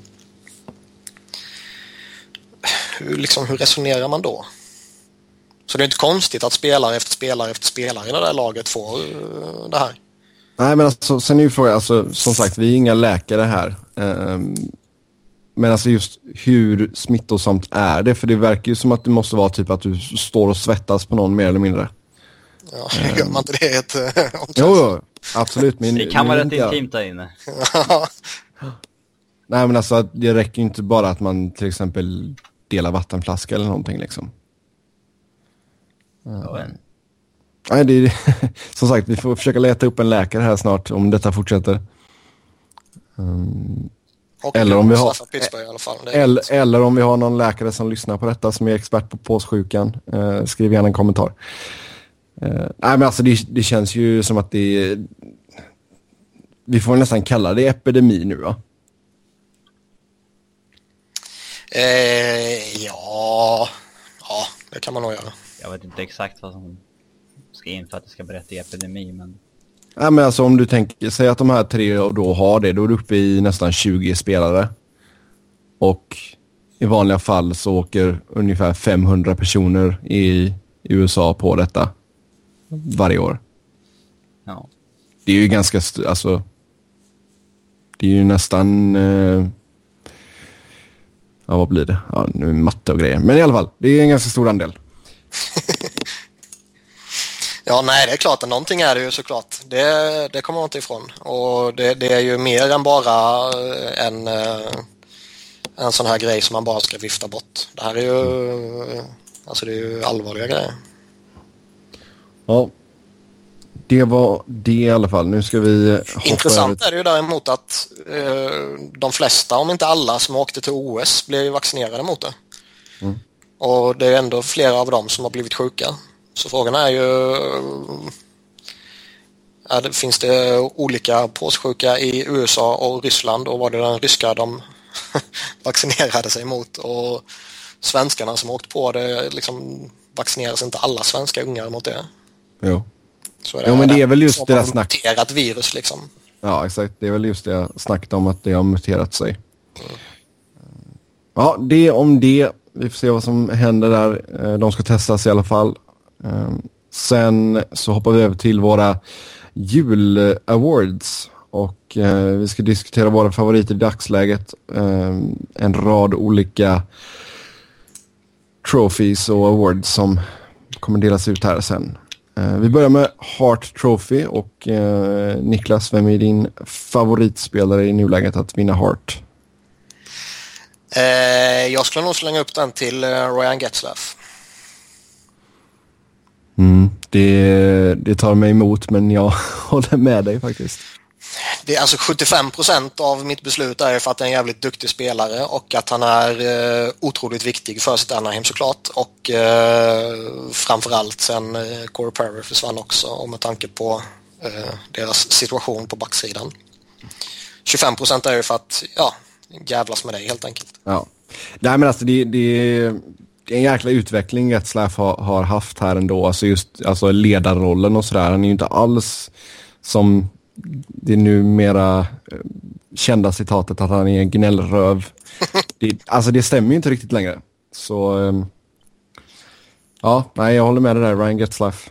Speaker 3: hur, liksom, hur resonerar man då? Så det är inte konstigt att spelare efter spelare efter spelare i det där laget får uh, det här.
Speaker 2: Nej, men alltså, sen är ju frågan, alltså, som sagt, vi är inga läkare här. Um, men alltså just hur smittosamt är det? För det verkar ju som att det måste vara typ att du står och svettas på någon mer eller mindre.
Speaker 3: Ja, gör man inte det i ett uh,
Speaker 2: Jo, jo, absolut. Men,
Speaker 1: det kan vara rätt intimt där inne.
Speaker 2: Nej, men alltså det räcker ju inte bara att man till exempel delar vattenflaska eller någonting liksom.
Speaker 1: Ja.
Speaker 2: Nej, det är, som sagt, vi får försöka leta upp en läkare här snart om detta fortsätter. Um, eller, om vi har, eller, eller, om vi har någon läkare som lyssnar på detta som är expert på påssjukan. Uh, skriv gärna en kommentar. Uh, nej, men alltså det, det, känns ju som att det är... Vi får nästan kalla det epidemi nu va?
Speaker 3: Eh, ja, ja, det kan man nog göra.
Speaker 1: Jag vet inte exakt vad som ska in för att det ska berätta i epidemi, men...
Speaker 2: Ja, men alltså om du tänker, säg att de här tre då har det, då är du uppe i nästan 20 spelare. Och i vanliga fall så åker ungefär 500 personer i USA på detta varje år.
Speaker 1: Ja.
Speaker 2: Det är ju ganska, alltså, det är ju nästan, eh, Ja, vad blir det? Ja, nu är matte och grejer. Men i alla fall, det är en ganska stor andel.
Speaker 3: Ja, nej, det är klart. Någonting är det ju såklart. Det, det kommer man inte ifrån. Och det, det är ju mer än bara en, eh, en sån här grej som man bara ska vifta bort. Det här är ju, alltså det är ju allvarliga grejer.
Speaker 2: Ja, det var det i alla fall. Nu ska vi hoppa
Speaker 3: Intressant
Speaker 2: över...
Speaker 3: är det ju däremot att eh, de flesta, om inte alla, som åkte till OS blev ju vaccinerade mot det.
Speaker 2: Mm.
Speaker 3: Och det är ändå flera av dem som har blivit sjuka. Så frågan är ju är det, finns det olika påssjuka i USA och Ryssland och var det den ryska de vaccinerade sig mot och svenskarna som åkt på det liksom vaccineras inte alla svenska ungar mot det.
Speaker 2: Jo.
Speaker 3: Så
Speaker 2: Jo, men det är väl just det där
Speaker 3: har
Speaker 2: snack-
Speaker 3: muterat virus liksom.
Speaker 2: Ja, exakt. Det är väl just det jag snackade om, att det har muterat sig. Ja, det om det. Vi får se vad som händer där. Eh, De ska testas i alla fall. Eh, Sen så hoppar vi över till våra jul-awards. Och eh, vi ska diskutera våra favoriter i dagsläget. Eh, En rad olika trophies och awards som kommer delas ut här sen. Eh, vi börjar med Heart Trophy och eh, Niklas, vem är din favoritspelare i nuläget att vinna Heart?
Speaker 3: Eh, jag skulle nog slänga upp den till eh, Ryan Getzlaff.
Speaker 2: Mm, det, det tar mig emot men jag håller med dig faktiskt.
Speaker 3: Det är alltså 75 procent av mitt beslut är för att han är en jävligt duktig spelare och att han är eh, otroligt viktig för sitt Anaheim såklart och eh, framförallt sen eh, Corey Perry försvann också och med tanke på eh, deras situation på backsidan. 25 procent är ju för att ja, jävlas med dig helt enkelt.
Speaker 2: Ja. Nej men alltså det, det, en jäkla utveckling Getzlaff har, har haft här ändå. Alltså just alltså ledarrollen och sådär. Han är ju inte alls som det numera eh, kända citatet att han är en gnällröv. Det, alltså det stämmer ju inte riktigt längre. Så ehm, ja, nej jag håller med dig där, Ryan Getzlaff.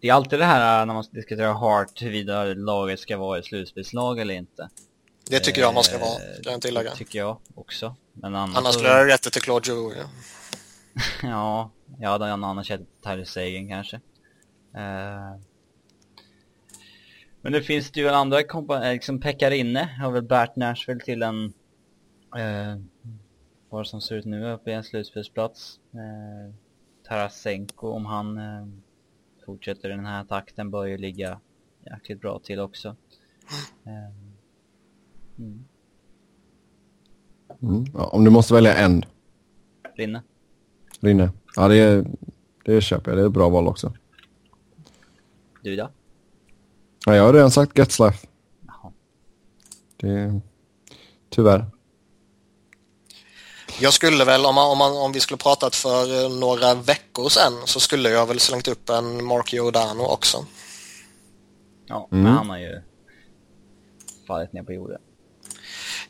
Speaker 1: Det är alltid det här äh, när man diskuterar Hart huruvida laget ska vara ett slutspelslag eller inte.
Speaker 3: Det tycker jag man ska vara,
Speaker 1: Eh,
Speaker 3: kan jag tillägga.
Speaker 1: Det tycker jag också. Men annars,
Speaker 3: Annars skulle jag rätta till Claude Giroux. Ja.
Speaker 1: Ja, jag hade en annan känt Tyler Sagan kanske. Eh, Men det finns det ju andra eh, liksom Pekarinne har väl Bert Nashville till en eh, vad som ser ut nu uppe i en slutspelsplats. Eh, Tarasenko om han eh, fortsätter den här takten bör ju ligga jäkligt bra till också. Eh, mm.
Speaker 2: Mm. Ja, om du måste välja en,
Speaker 1: Rinne.
Speaker 2: Rinne. Ja, det, det köper jag. Det är ett bra val också.
Speaker 1: Du då?
Speaker 2: Ja, jag har redan sagt Getzlaff.
Speaker 1: Jaha.
Speaker 2: Det, tyvärr.
Speaker 3: Jag skulle väl, om, man, om, man, om vi skulle pratat för eh, några veckor sedan så skulle jag väl slängt upp en Mark Giordano också.
Speaker 1: Ja,
Speaker 2: Mm.
Speaker 1: men han har ju fallit ner på jorden.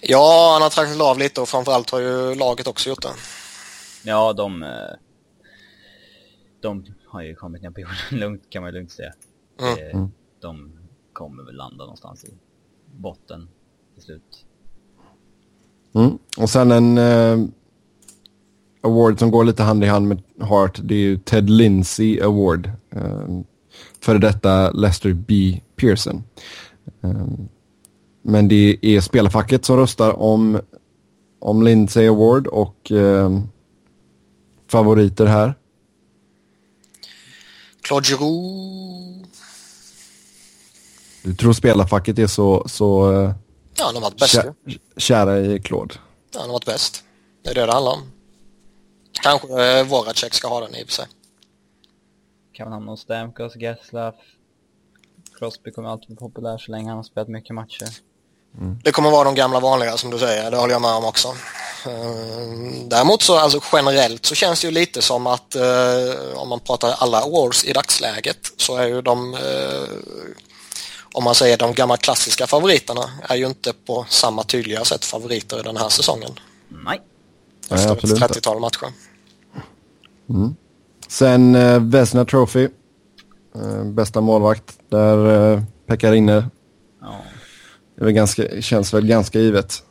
Speaker 3: Ja, han har traktat av lite och framförallt har ju laget också gjort det.
Speaker 1: Ja, de... eh, De har ju kommit ner på jorden lugnt kan man ju lugnt säga.
Speaker 3: Mm.
Speaker 1: Eh,
Speaker 2: Mm.
Speaker 1: De kommer väl landa någonstans i botten till slut.
Speaker 2: Mm. Och sen en eh, award som går lite hand i hand med Hart. Det är ju Ted Lindsay Award. Eh, för detta Lester B. Pearson. Eh, men det är spelarfacket som röstar om, om Lindsay Award och eh, favoriter här.
Speaker 3: Claude Giroux,
Speaker 2: Du tror spelarfacket är så, så eh,
Speaker 3: ja han har varit bäst
Speaker 2: kä-
Speaker 3: ju.
Speaker 2: kära i Claude?
Speaker 3: Ja, han har varit bäst. Det är det det handlar om. Kanske eh, Voracek ska ha den i och för sig.
Speaker 1: Kan man hamna hos Stamkos, Getzlaff. Crosby kommer alltid vara populär så länge han har spelat mycket matcher.
Speaker 3: Det kommer vara de gamla vanliga som du säger, det håller jag med om också. Eh, Däremot så alltså generellt så känns det ju lite som att eh, om man pratar alla awards i dagsläget så är ju de eh, om man säger de gamla klassiska favoriterna är ju inte på samma tydliga sätt favoriter i den här säsongen.
Speaker 1: Nej.
Speaker 2: Nej,
Speaker 3: Efter
Speaker 2: absolut
Speaker 3: ett
Speaker 2: inte.
Speaker 3: 30-tal matcher.
Speaker 2: Sen eh, Vesna Trophy. Eh, bästa målvakt. Där eh, Pekka Rinne. Det är väl ganska, känns väl ganska givet.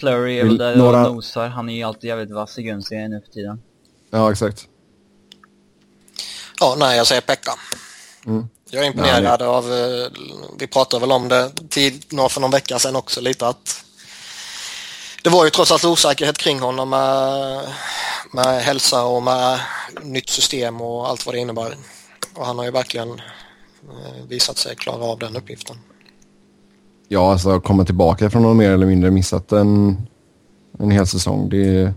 Speaker 1: Flurry är väl där
Speaker 2: några-
Speaker 1: och nosar. Han är ju alltid jävligt vass i grundserien nu för tiden.
Speaker 2: Ja, exakt.
Speaker 3: Ja, nej, jag säger Pekka.
Speaker 2: Mm.
Speaker 3: Jag är imponerad av, eh, vi pratade väl om det tid, nå- för någon vecka sedan också lite att det var ju trots allt osäkerhet kring honom med, med hälsa och med nytt system och allt vad det innebär. Och han har ju verkligen eh, visat sig klara av den uppgiften.
Speaker 2: Ja, alltså komma tillbaka från någon mer eller mindre missat en, en hel säsong. Det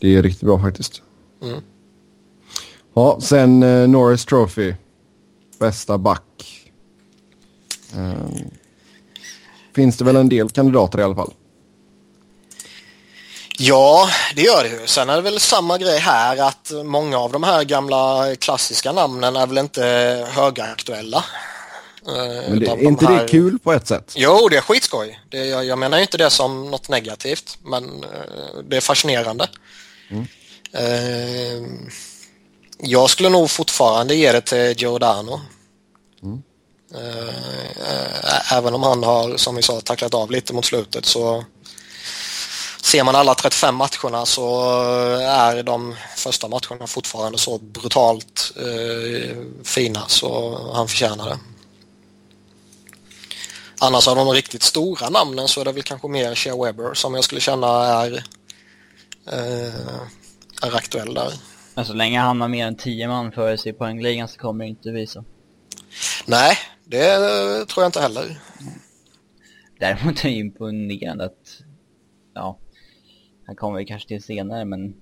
Speaker 2: det är riktigt bra faktiskt.
Speaker 3: Mm.
Speaker 2: Ja, sen eh, Norris Trophy. Bästa back. Ehm, finns det väl en del kandidater i alla fall.
Speaker 3: Ja, det gör det ju. Sen är det väl samma grej här att många av de här gamla klassiska namnen är väl inte högaktuella. Eh,
Speaker 2: Men det, är
Speaker 3: de
Speaker 2: inte
Speaker 3: här-
Speaker 2: det kul på ett sätt?
Speaker 3: Jo, det är skitskoj. Det, jag, jag menar inte det som något negativt, men eh, det är fascinerande. Eh, jag skulle nog fortfarande ge det till Giordano. Eh, även om han har, som vi sa, tacklat av lite mot slutet så ser man alla 35 matcherna så är de första matcherna fortfarande så brutalt eh, fina så han förtjänar det. Annars av de riktigt stora namnen så är det väl kanske mer Shea Weber som jag skulle känna är, eh, är aktuell där.
Speaker 1: Men så länge han har mer än 10 man före sig i poängligan så kommer det inte visa.
Speaker 3: Nej, det tror jag inte heller.
Speaker 1: Däremot är det imponerande att, ja, han kommer vi kanske till senare men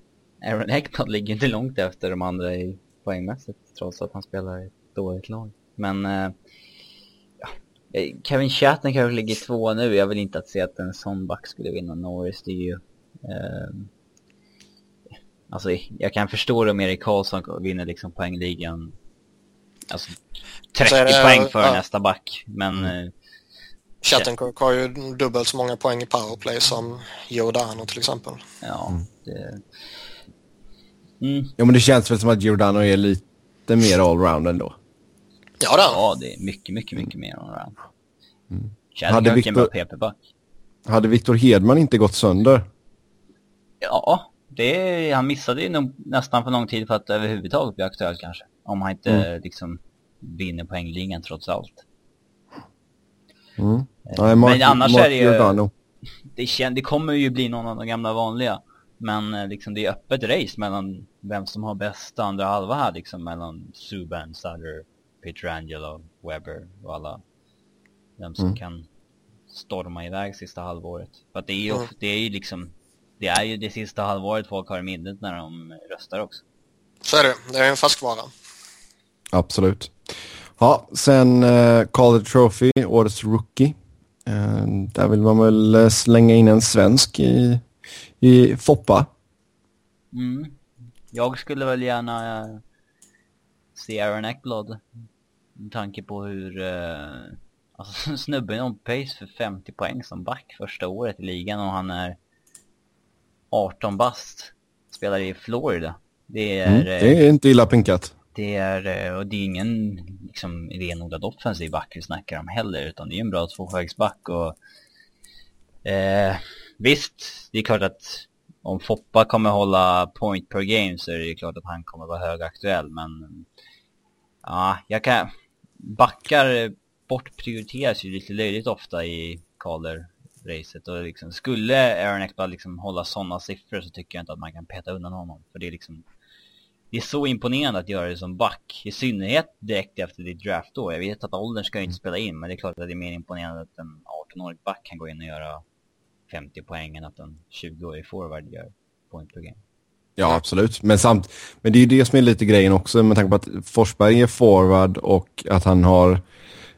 Speaker 1: Aaron Eckblad ligger inte långt efter de andra i poängmässigt trots att han spelar i ett dåligt lag. Men, eh, eh, Kevin Chatton kanske ligger två nu, jag vill inte att se att en sån back skulle vinna Norris, det är ju, eh, alltså jag kan förstå det om Erik Karlsson vinner liksom poängligan, alltså 30
Speaker 3: Så är det-
Speaker 1: poäng för
Speaker 3: ja.
Speaker 1: nästa back, men eh,
Speaker 3: Chattenkirk har ju dubbelt så många poäng i powerplay som Giordano till exempel.
Speaker 1: Ja, det... Mm,
Speaker 2: Ja, men det känns väl som att Giordano är lite mer allround ändå.
Speaker 3: Ja, han.
Speaker 1: ja, det är mycket, mycket, mycket mer än.
Speaker 2: Hade
Speaker 1: är en bra
Speaker 2: Victor-
Speaker 1: PP-back.
Speaker 2: Hade Victor Hedman inte gått sönder?
Speaker 1: Ja, det är, han missade ju nog nästan för lång tid för att överhuvudtaget bli aktuell kanske. Om han inte
Speaker 2: Mm.
Speaker 1: liksom vinner poängligan trots allt.
Speaker 2: Mm.
Speaker 1: Eh,
Speaker 2: Nej, Mark,
Speaker 1: men annars
Speaker 2: Mark
Speaker 1: är det ju,
Speaker 2: Giordano.
Speaker 1: det, kän, det kommer ju bli någon av de gamla vanliga. Men eh, liksom det är öppet race mellan vem som har bästa andra halva här liksom mellan Subban, Sutter, Pietrangelo, Webber och alla. Vem som
Speaker 2: Mm.
Speaker 1: kan storma iväg sista halvåret. För att det är ju,
Speaker 3: Mm.
Speaker 1: det är ju liksom, det är ju det sista halvåret folk har i minnet när de röstar också.
Speaker 3: Så är det. Det är en färskvara.
Speaker 2: Absolut. Ja, sen uh, Calder Trophy, årets rookie. Eh, där vill man väl eh, slänga in en svensk i, i Foppa.
Speaker 1: Mm. Jag skulle väl gärna eh, se Aaron Eckblad. Med tanke på hur, eh, alltså snubben on pace för 50 poäng som back första året i ligan och han är 18 bast. Spelar i Florida. Det är,
Speaker 2: Mm.
Speaker 1: eh,
Speaker 2: Det är inte illa pinkat.
Speaker 1: det är, eh, och det är ingen liksom renodlad offensiv back vi snackar om heller, utan det är en bra tvåvägsback och eh, visst, det är klart att om Foppa kommer hålla point per game så är det ju klart att han kommer vara högaktuell, men ja, jag kan, backar bortprioriteras ju lite löjligt ofta i Calder-racet och liksom, skulle Aaron Ekblad liksom hålla sådana siffror så tycker jag inte att man kan peta undan honom, för det är liksom det är så imponerande att göra det som back. I synnerhet direkt efter ditt draftår. Jag vet att åldern ska ju inte spela in, men det är klart att det är mer imponerande att en 18-årig back kan gå in och göra 50 poäng än att en 20-årig forward gör point per game.
Speaker 2: Ja, absolut. Men, samt, men det är ju det som är lite grejen också med tanke på att Forsberg är forward och att han har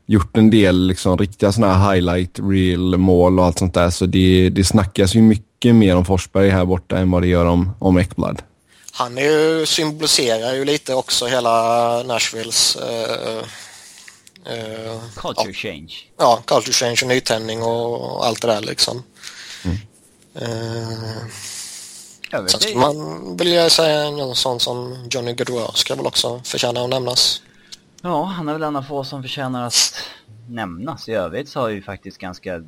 Speaker 2: gjort en del liksom, riktiga sådana här highlight reel mål och allt sånt där. Så det, det snackas ju mycket mer om Forsberg här borta än vad det gör om, om Ekblad.
Speaker 3: Han är ju, symboliserar ju lite också hela Nashvilles eh, eh,
Speaker 1: Culture change.
Speaker 3: ja, culture change och nytändning och allt det där liksom. Eh,
Speaker 1: Jag inte.
Speaker 3: skulle man vilja säga någon sån som Johnny Gaudreau ska väl också förtjäna att nämnas.
Speaker 1: Ja, han är väl en av få som förtjänar att nämnas. I övrigt så har ju faktiskt ganska,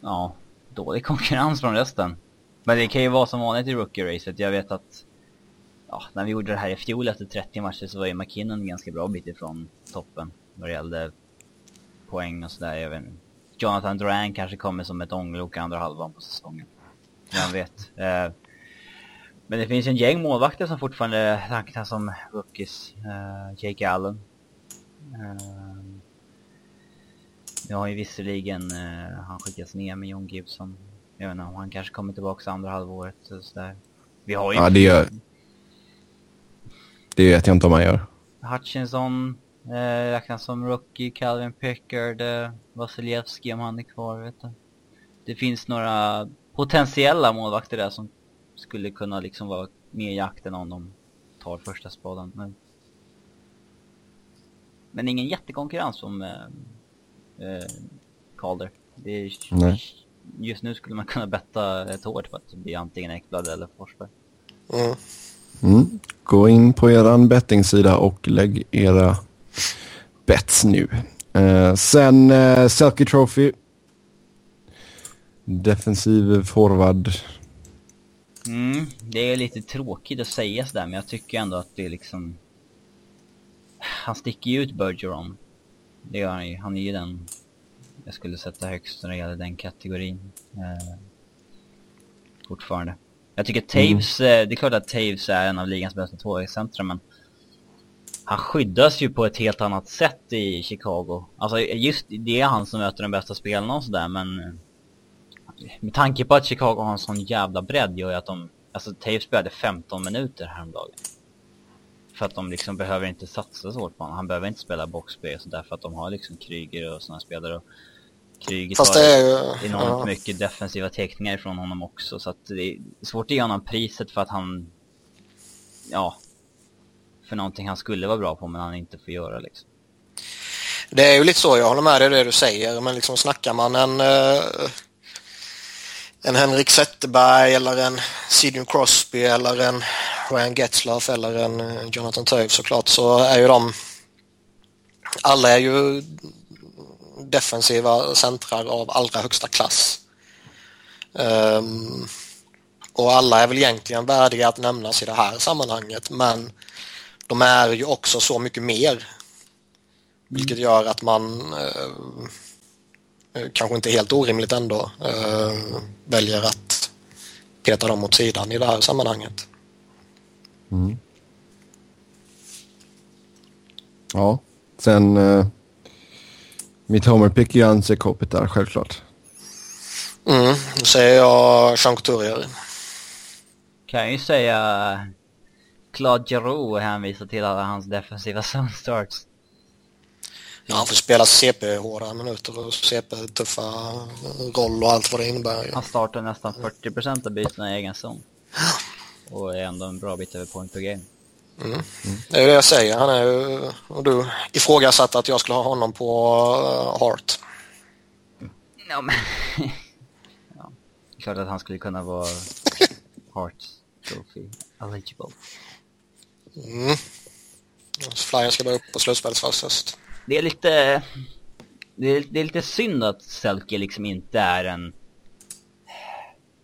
Speaker 1: ja, dålig konkurrens från resten. Men det kan ju vara som vanligt i rookie-racet. Jag vet att ja, när vi gjorde det här i fjol efter 30 matcher så var ju McKinnon ganska bra bit ifrån toppen vad det gällde poäng och sådär. Jag vet inte. Jonathan Duran kanske kommer som ett ånglok andra halvan på säsongen. Vem vet. Eh, men det finns en gäng målvakter som fortfarande räknas som rookies. Uh, Jake Allen. Uh, nu har ju visserligen uh, han skickats ner med John Gibson. Jag vet inte om han kanske kommer tillbaka andra halvåret och sådär. Vi har ju...
Speaker 2: Ja, det gör... Det vet jag inte om han gör.
Speaker 1: Hutchinson eh, räknas som rookie, Calvin Pickard, eh, Vasiljevski om han är kvar, vet du. Det finns några potentiella målvakter där som skulle kunna liksom vara med i jakten om de tar första spaden. Men, men ingen jättekonkurrens som eh, eh, Calder. Det är,
Speaker 2: Nej.
Speaker 1: Just nu skulle man kunna betta ett hårt på att det blir antingen Ekblad eller Forsberg.
Speaker 3: Mm.
Speaker 2: Mm. Gå in på eran bettingsida och lägg era bets nu. Eh, sen eh, Selke Trophy. Defensiv forward.
Speaker 1: Mm, det är lite tråkigt att säga sådär men jag tycker ändå att det är liksom... Han sticker ju ut Bergeron. Det gör han ju. Han är ju den jag skulle sätta högst när det gäller den kategorin. Eh, fortfarande. Jag tycker Taves, mm. det är klart att Taves är en av ligans bästa tvåvägscentra men han skyddas ju på ett helt annat sätt i Chicago. Alltså just det är han som möter de bästa spelarna och sådär men eh, med tanke på att Chicago har en sån jävla bredd gör ju att de, alltså Taves spelade 15 minuter häromdagen. För att de liksom behöver inte satsa så hårt på honom. Han behöver inte spela boxplay och sådär för att de har liksom Kryger och sådana spelare. Och Kryger
Speaker 3: Fast
Speaker 1: tar
Speaker 3: det är ju...
Speaker 1: enormt
Speaker 3: Ja.
Speaker 1: mycket defensiva teckningar ifrån honom också. Så att det är svårt att ge honom priset för att han, ja, för någonting han skulle vara bra på men han inte får göra liksom.
Speaker 3: Det är ju lite så, jag håller med dig i det du säger, men liksom snackar man en, eh, en Henrik Zetterberg eller en Sidney Crosby eller en Ryan Getzlaff eller en eh, Jonathan Toews såklart så är ju de alla är ju defensiva centrar av allra högsta klass. Um, och alla är väl egentligen värdiga att nämnas i det här sammanhanget men de är ju också så mycket mer vilket gör att man uh, kanske inte helt orimligt ändå eh, väljer att peta dem åt sidan i det här sammanhanget.
Speaker 2: Mm. Ja, sen eh, mitt homerpick är ju Anse Kopitar självklart.
Speaker 3: Mm, då säger jag Jean Couturier.
Speaker 1: Kan jag ju säga Claude Giroux och hänvisa till alla hans defensiva zone starts.
Speaker 3: Ja, han får spela CP-hårda minuter och CP-tuffa roll och allt vad det innebär. ju.
Speaker 1: Han startar nästan 40% av bytena i egen zon. Och är ändå en bra bit över point per game.
Speaker 3: Mm. Det är ju det jag säger. Han är ju, och du ifrågasatte att jag skulle ha honom på uh, Hart.
Speaker 1: Ja, men... ja. Klart att han skulle kunna vara Hart Trophy eligible.
Speaker 3: Mm. Flyers ska bara upp på slutspelets först.
Speaker 1: Det är lite... Det är, det är lite synd att Selke liksom inte är en...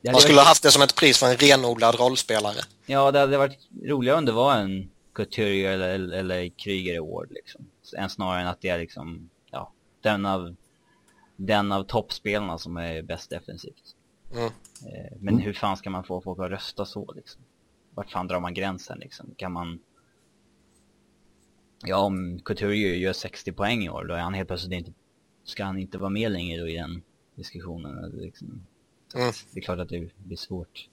Speaker 3: Man skulle
Speaker 1: varit-
Speaker 3: ha haft det som ett pris för en renodlad rollspelare.
Speaker 1: Ja, det hade varit roligare om det var en Couturier eller, eller, eller Kryger Award liksom. Än snarare än att det är liksom, ja, den av, den av toppspelarna som är bäst defensivt.
Speaker 3: Mm.
Speaker 1: Eh, men hur fan ska man få folk att rösta så liksom? Vart fan drar man gränsen liksom? Kan man... Ja, om Couturier gör 60 poäng i år, då är han helt plötsligt inte... Ska han inte vara med längre då i den diskussionen? Eller Liksom.
Speaker 3: Mm.
Speaker 1: Det är klart att det blir svårt.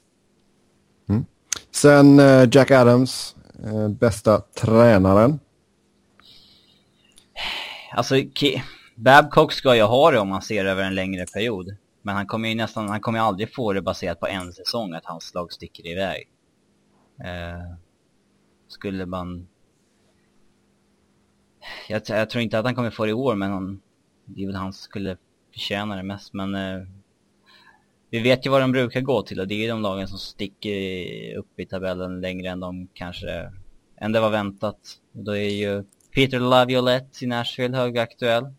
Speaker 2: Sen eh, Jack Adams, eh, bästa tränaren.
Speaker 1: Alltså, Ki- Babcock ska ju ha det om man ser över en längre period. Men han kommer ju nästan, han kommer ju aldrig få det baserat på en säsong att hans lag sticker iväg. Eh, skulle man... Jag, jag tror inte att han kommer få det i år, men han, det är väl han som skulle förtjäna det mest. Men eh, vi vet ju vad de brukar gå till och det är ju de lagen som sticker upp i tabellen längre än de kanske, än det var väntat. Och då är ju Peter Laviolette i Nashville högaktuell.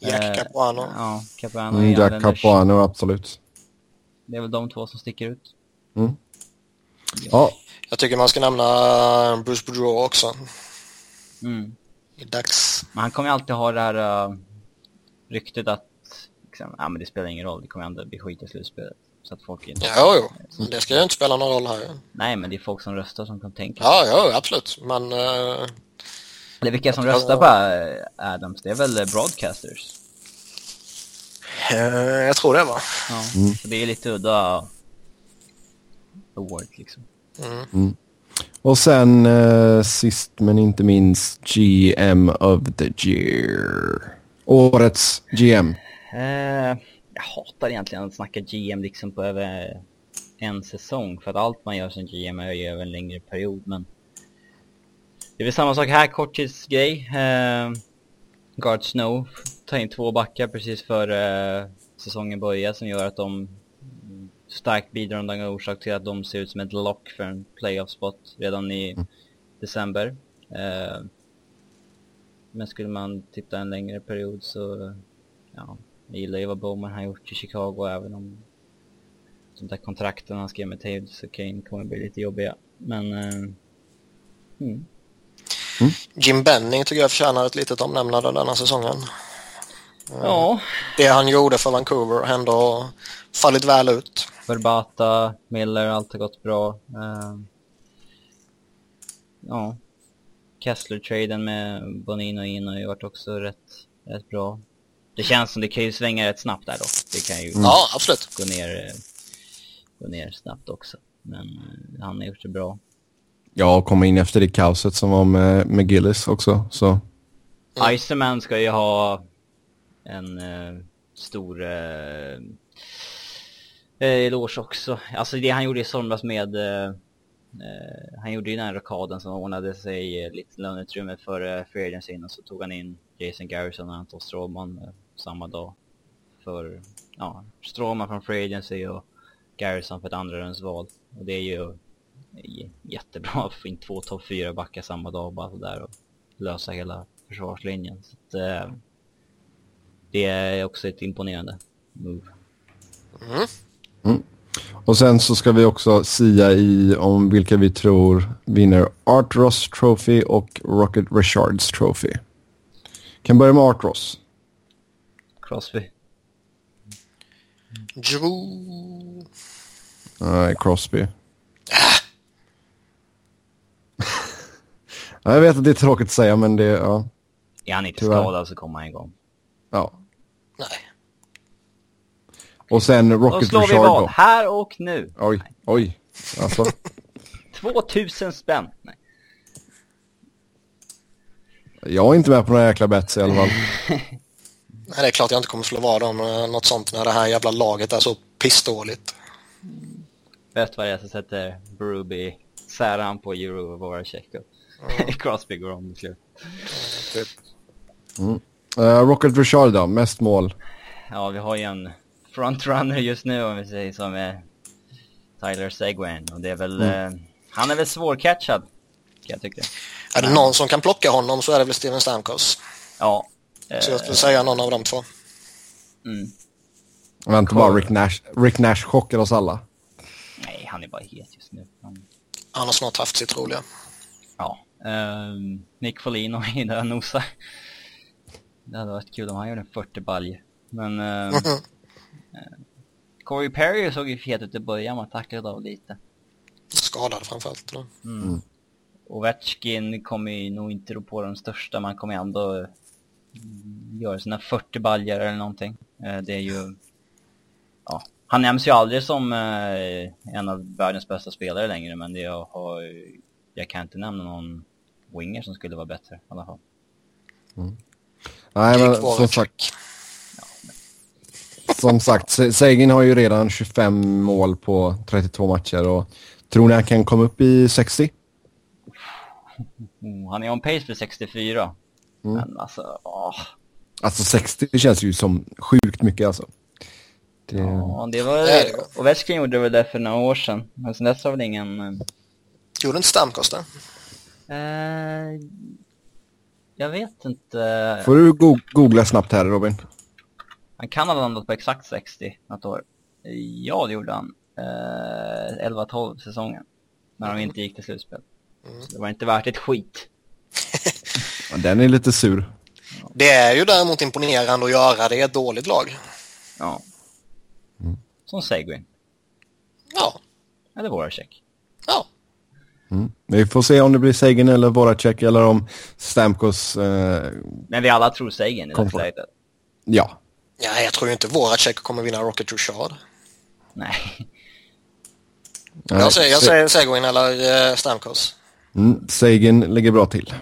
Speaker 3: Jack
Speaker 1: Eh,
Speaker 3: Capuano.
Speaker 1: Ja, Capuano
Speaker 2: Mm, Jack. Capuano, absolut.
Speaker 1: Det är väl de två som sticker ut.
Speaker 2: Mm. Ja,
Speaker 3: Jag tycker man ska nämna Bruce Boudreau också.
Speaker 1: Mm.
Speaker 3: Det är dags.
Speaker 1: Men han kommer ju alltid ha det här uh, ryktet att liksom, ja, men det spelar ingen roll, det kommer ändå bli skit i slutspelet. Så att folk inte...
Speaker 3: Ja, jo. Det ska ju inte spela någon roll här.
Speaker 1: Nej, men det är folk som röstar som kan tänka.
Speaker 3: Ja, ja, absolut. Men eh,
Speaker 1: Eller vilka som röstar på äh, Adams, det är väl eh, broadcasters?
Speaker 3: eh, jag tror det va?
Speaker 1: Ja, så det är lite udda award liksom.
Speaker 3: Mm
Speaker 2: och sen eh, sist men inte minst GM of the year. Årets GM.
Speaker 1: Eh, jag hatar egentligen att snacka GM liksom på över en säsong. För att allt man gör som GM är ju över en längre period. Men det är väl samma sak här, korttidsgrej. Eh, Guard Snow tar in två backar precis före eh, säsongen börjar som gör att de starkt bidragande orsak till att de ser ut som ett lock för en playoff spot redan i december. Eh, men skulle man titta en längre period så, ja, jag gillar ju vad Bowman har gjort i Chicago även om de där kontrakten han skrev med Taves och Kane kommer bli lite jobbiga. Men, eh, mm.
Speaker 3: Jim Benning tycker jag förtjänar ett litet omnämnande denna säsongen.
Speaker 1: Ja,
Speaker 3: Det han gjorde för Vancouver har ändå fallit väl ut.
Speaker 1: Verbata, Miller, allt har gått bra. Eh, ja, Kessler-traden med Bonino in har ju varit också rätt, rätt bra. Det känns som det kan ju svänga rätt snabbt där dock. Det kan ju
Speaker 3: Ja, absolut.
Speaker 1: gå ner, gå ner snabbt också. Men eh, han har gjort det bra.
Speaker 2: Ja, och komma in efter det kaoset som var med, med Gillis också. Så.
Speaker 3: Mm.
Speaker 1: Iceman ska ju ha en eh, stor eh, eh, eloge också. Alltså det han gjorde i somras med eh, eh han gjorde ju den här rockaden som ordnade sig eh, lite löneutrymme för eh, free agency och så tog han in Jason Garrison och Anton Stråman eh, samma dag. För, ja, Stråman från free agency och Garrison för ett andra val. Och det är ju jättebra att få in två topp fyra backar samma dag bara sådär och lösa hela försvarslinjen. Så att, eh, det är också ett imponerande move.
Speaker 3: Mm.
Speaker 2: Och sen så ska vi också sia i om vilka vi tror vinner Art Ross Trophy och Rocket Richards Trophy. Kan börja med Art Ross.
Speaker 1: Crosby.
Speaker 3: Drew...
Speaker 2: Nej, Crosby. ja, jag vet att det är tråkigt att säga, men det, ja.
Speaker 1: Är han inte
Speaker 2: Tyvärr.
Speaker 1: skadad så kommer han igång.
Speaker 2: Ja.
Speaker 3: Nej.
Speaker 2: Och sen
Speaker 1: Då
Speaker 2: Rocket
Speaker 1: slår vi
Speaker 2: Richard
Speaker 1: vad
Speaker 2: då.
Speaker 1: här och nu.
Speaker 2: Oj, oj. Alltså,
Speaker 1: 2000 spänn. Nej.
Speaker 2: jag är inte med på några jäkla bets i alla fall.
Speaker 3: Nej, det är klart jag inte kommer slå vad om eh, något sånt när det här jävla laget är så pissdåligt.
Speaker 1: Vet vad det är som sätter Bruby säran på Euro och Voracek och Crosby går om till slut.
Speaker 3: Typ.
Speaker 2: Uh, Rocket Richard då, mest mål.
Speaker 1: Ja, vi har ju en frontrunner just nu om vi säger som är Tyler Seguin och det är väl, eh, han är väl svårcatchad kan jag tycka.
Speaker 3: Är det någon som kan plocka honom så är det väl Steven Stamkos.
Speaker 1: Ja. eh,
Speaker 3: Så jag skulle säga någon av de två.
Speaker 1: mm.
Speaker 2: Vänta bara, Rick Nash, Rick Nash chockar oss alla.
Speaker 1: Nej, han är bara het just nu. Han,
Speaker 3: Han har snart haft sitt roliga.
Speaker 1: ja. ehm, Nick Folino är där och nosar. Det hade varit kul om han gjorde en 40 balj. Men ehm, Corey Perry såg ju fet ut i början, man tacklade av lite.
Speaker 3: Skadad framförallt. då.
Speaker 1: Mm. Ovechkin kommer ju nog inte rå på de största, man kommer ändå mm, göra sina 40 baljer eller någonting. Eh, det är ju... Ja, han nämns ju aldrig som eh, en av världens bästa spelare längre, men det jag har... Jag kan inte nämna någon winger som skulle vara bättre i alla fall.
Speaker 2: Nej, men som sagt, som sagt, Seguin har ju redan 25 mål på 32 matcher och tror ni han kan komma upp i 60?
Speaker 1: Mm, han är on pace för 64.
Speaker 2: Mm.
Speaker 1: Men alltså, åh.
Speaker 2: Alltså 60 känns ju som sjukt mycket alltså. Det,
Speaker 1: Ja, det var...
Speaker 3: Det det.
Speaker 1: Ovechkin gjorde väl det för några år sedan. Men sen dess har väl ingen...
Speaker 3: Gjorde inte Stamkos det?
Speaker 1: Eh, jag vet inte.
Speaker 2: Får du go- googla snabbt här Robin?
Speaker 1: Han kan ha landat på exakt 60 något år. Ja, det gjorde han. Eh, 11-12 säsongen. När de inte gick till slutspel. Så det var inte värt ett skit.
Speaker 2: Den är lite sur.
Speaker 3: Det är ju däremot imponerande att göra det i ett dåligt lag.
Speaker 1: Ja. Som Seguin.
Speaker 3: Ja,
Speaker 1: Eller Voracek.
Speaker 3: ja.
Speaker 2: Mm. Vi får se om det blir Sagan eller Voracek eller om Stamkos... Eh,
Speaker 1: Men vi alla tror Seguin i dagsläget.
Speaker 2: ja.
Speaker 3: Ja, jag tror ju inte Voracek kommer vinna Rocket Richard.
Speaker 1: Nej.
Speaker 2: Nej,
Speaker 3: Jag säger, jag säger Seguin eller eh, Stamkos.
Speaker 2: Mm, Sagan ligger bra till.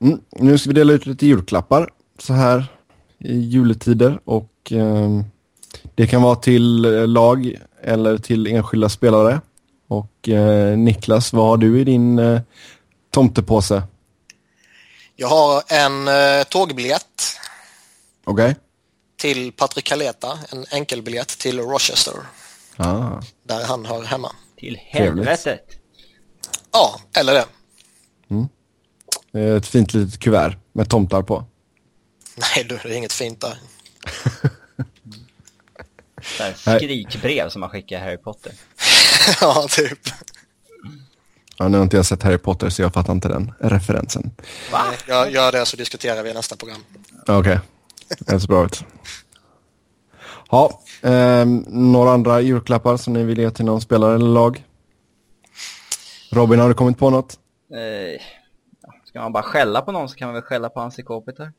Speaker 2: Mm, nu ska vi dela ut lite julklappar så här i juletider och ehm, det kan vara till eh, lag eller till enskilda spelare. Och eh, Niklas, vad har du i din eh, tomtepåse?
Speaker 3: Jag har en eh, tågbiljett
Speaker 2: Okej?
Speaker 3: till Patrick Kaleta, en enkelbiljett till Rochester,
Speaker 2: Ah.
Speaker 3: där han hör hemma.
Speaker 1: Till helvetet.
Speaker 3: Ja, eller det.
Speaker 2: Eh, Ett fint litet kuvert med tomtar på.
Speaker 3: Nej du, det är inget fint där.
Speaker 1: Så här
Speaker 2: Nej.
Speaker 1: skrikbrev som man skickar Harry Potter.
Speaker 3: ja, typ.
Speaker 2: Ja, nu har inte jag sett Harry Potter så jag fattar inte den referensen.
Speaker 1: Va?
Speaker 3: Jag gör det så diskuterar vi i nästa program.
Speaker 2: Okej, det ser bra ut. Ja, ehm, några andra julklappar som ni vill ge till någon spelare eller lag? Robin, har du kommit på något?
Speaker 1: Eh, ska man bara skälla på någon så kan man väl skälla på Ansi Kopitar.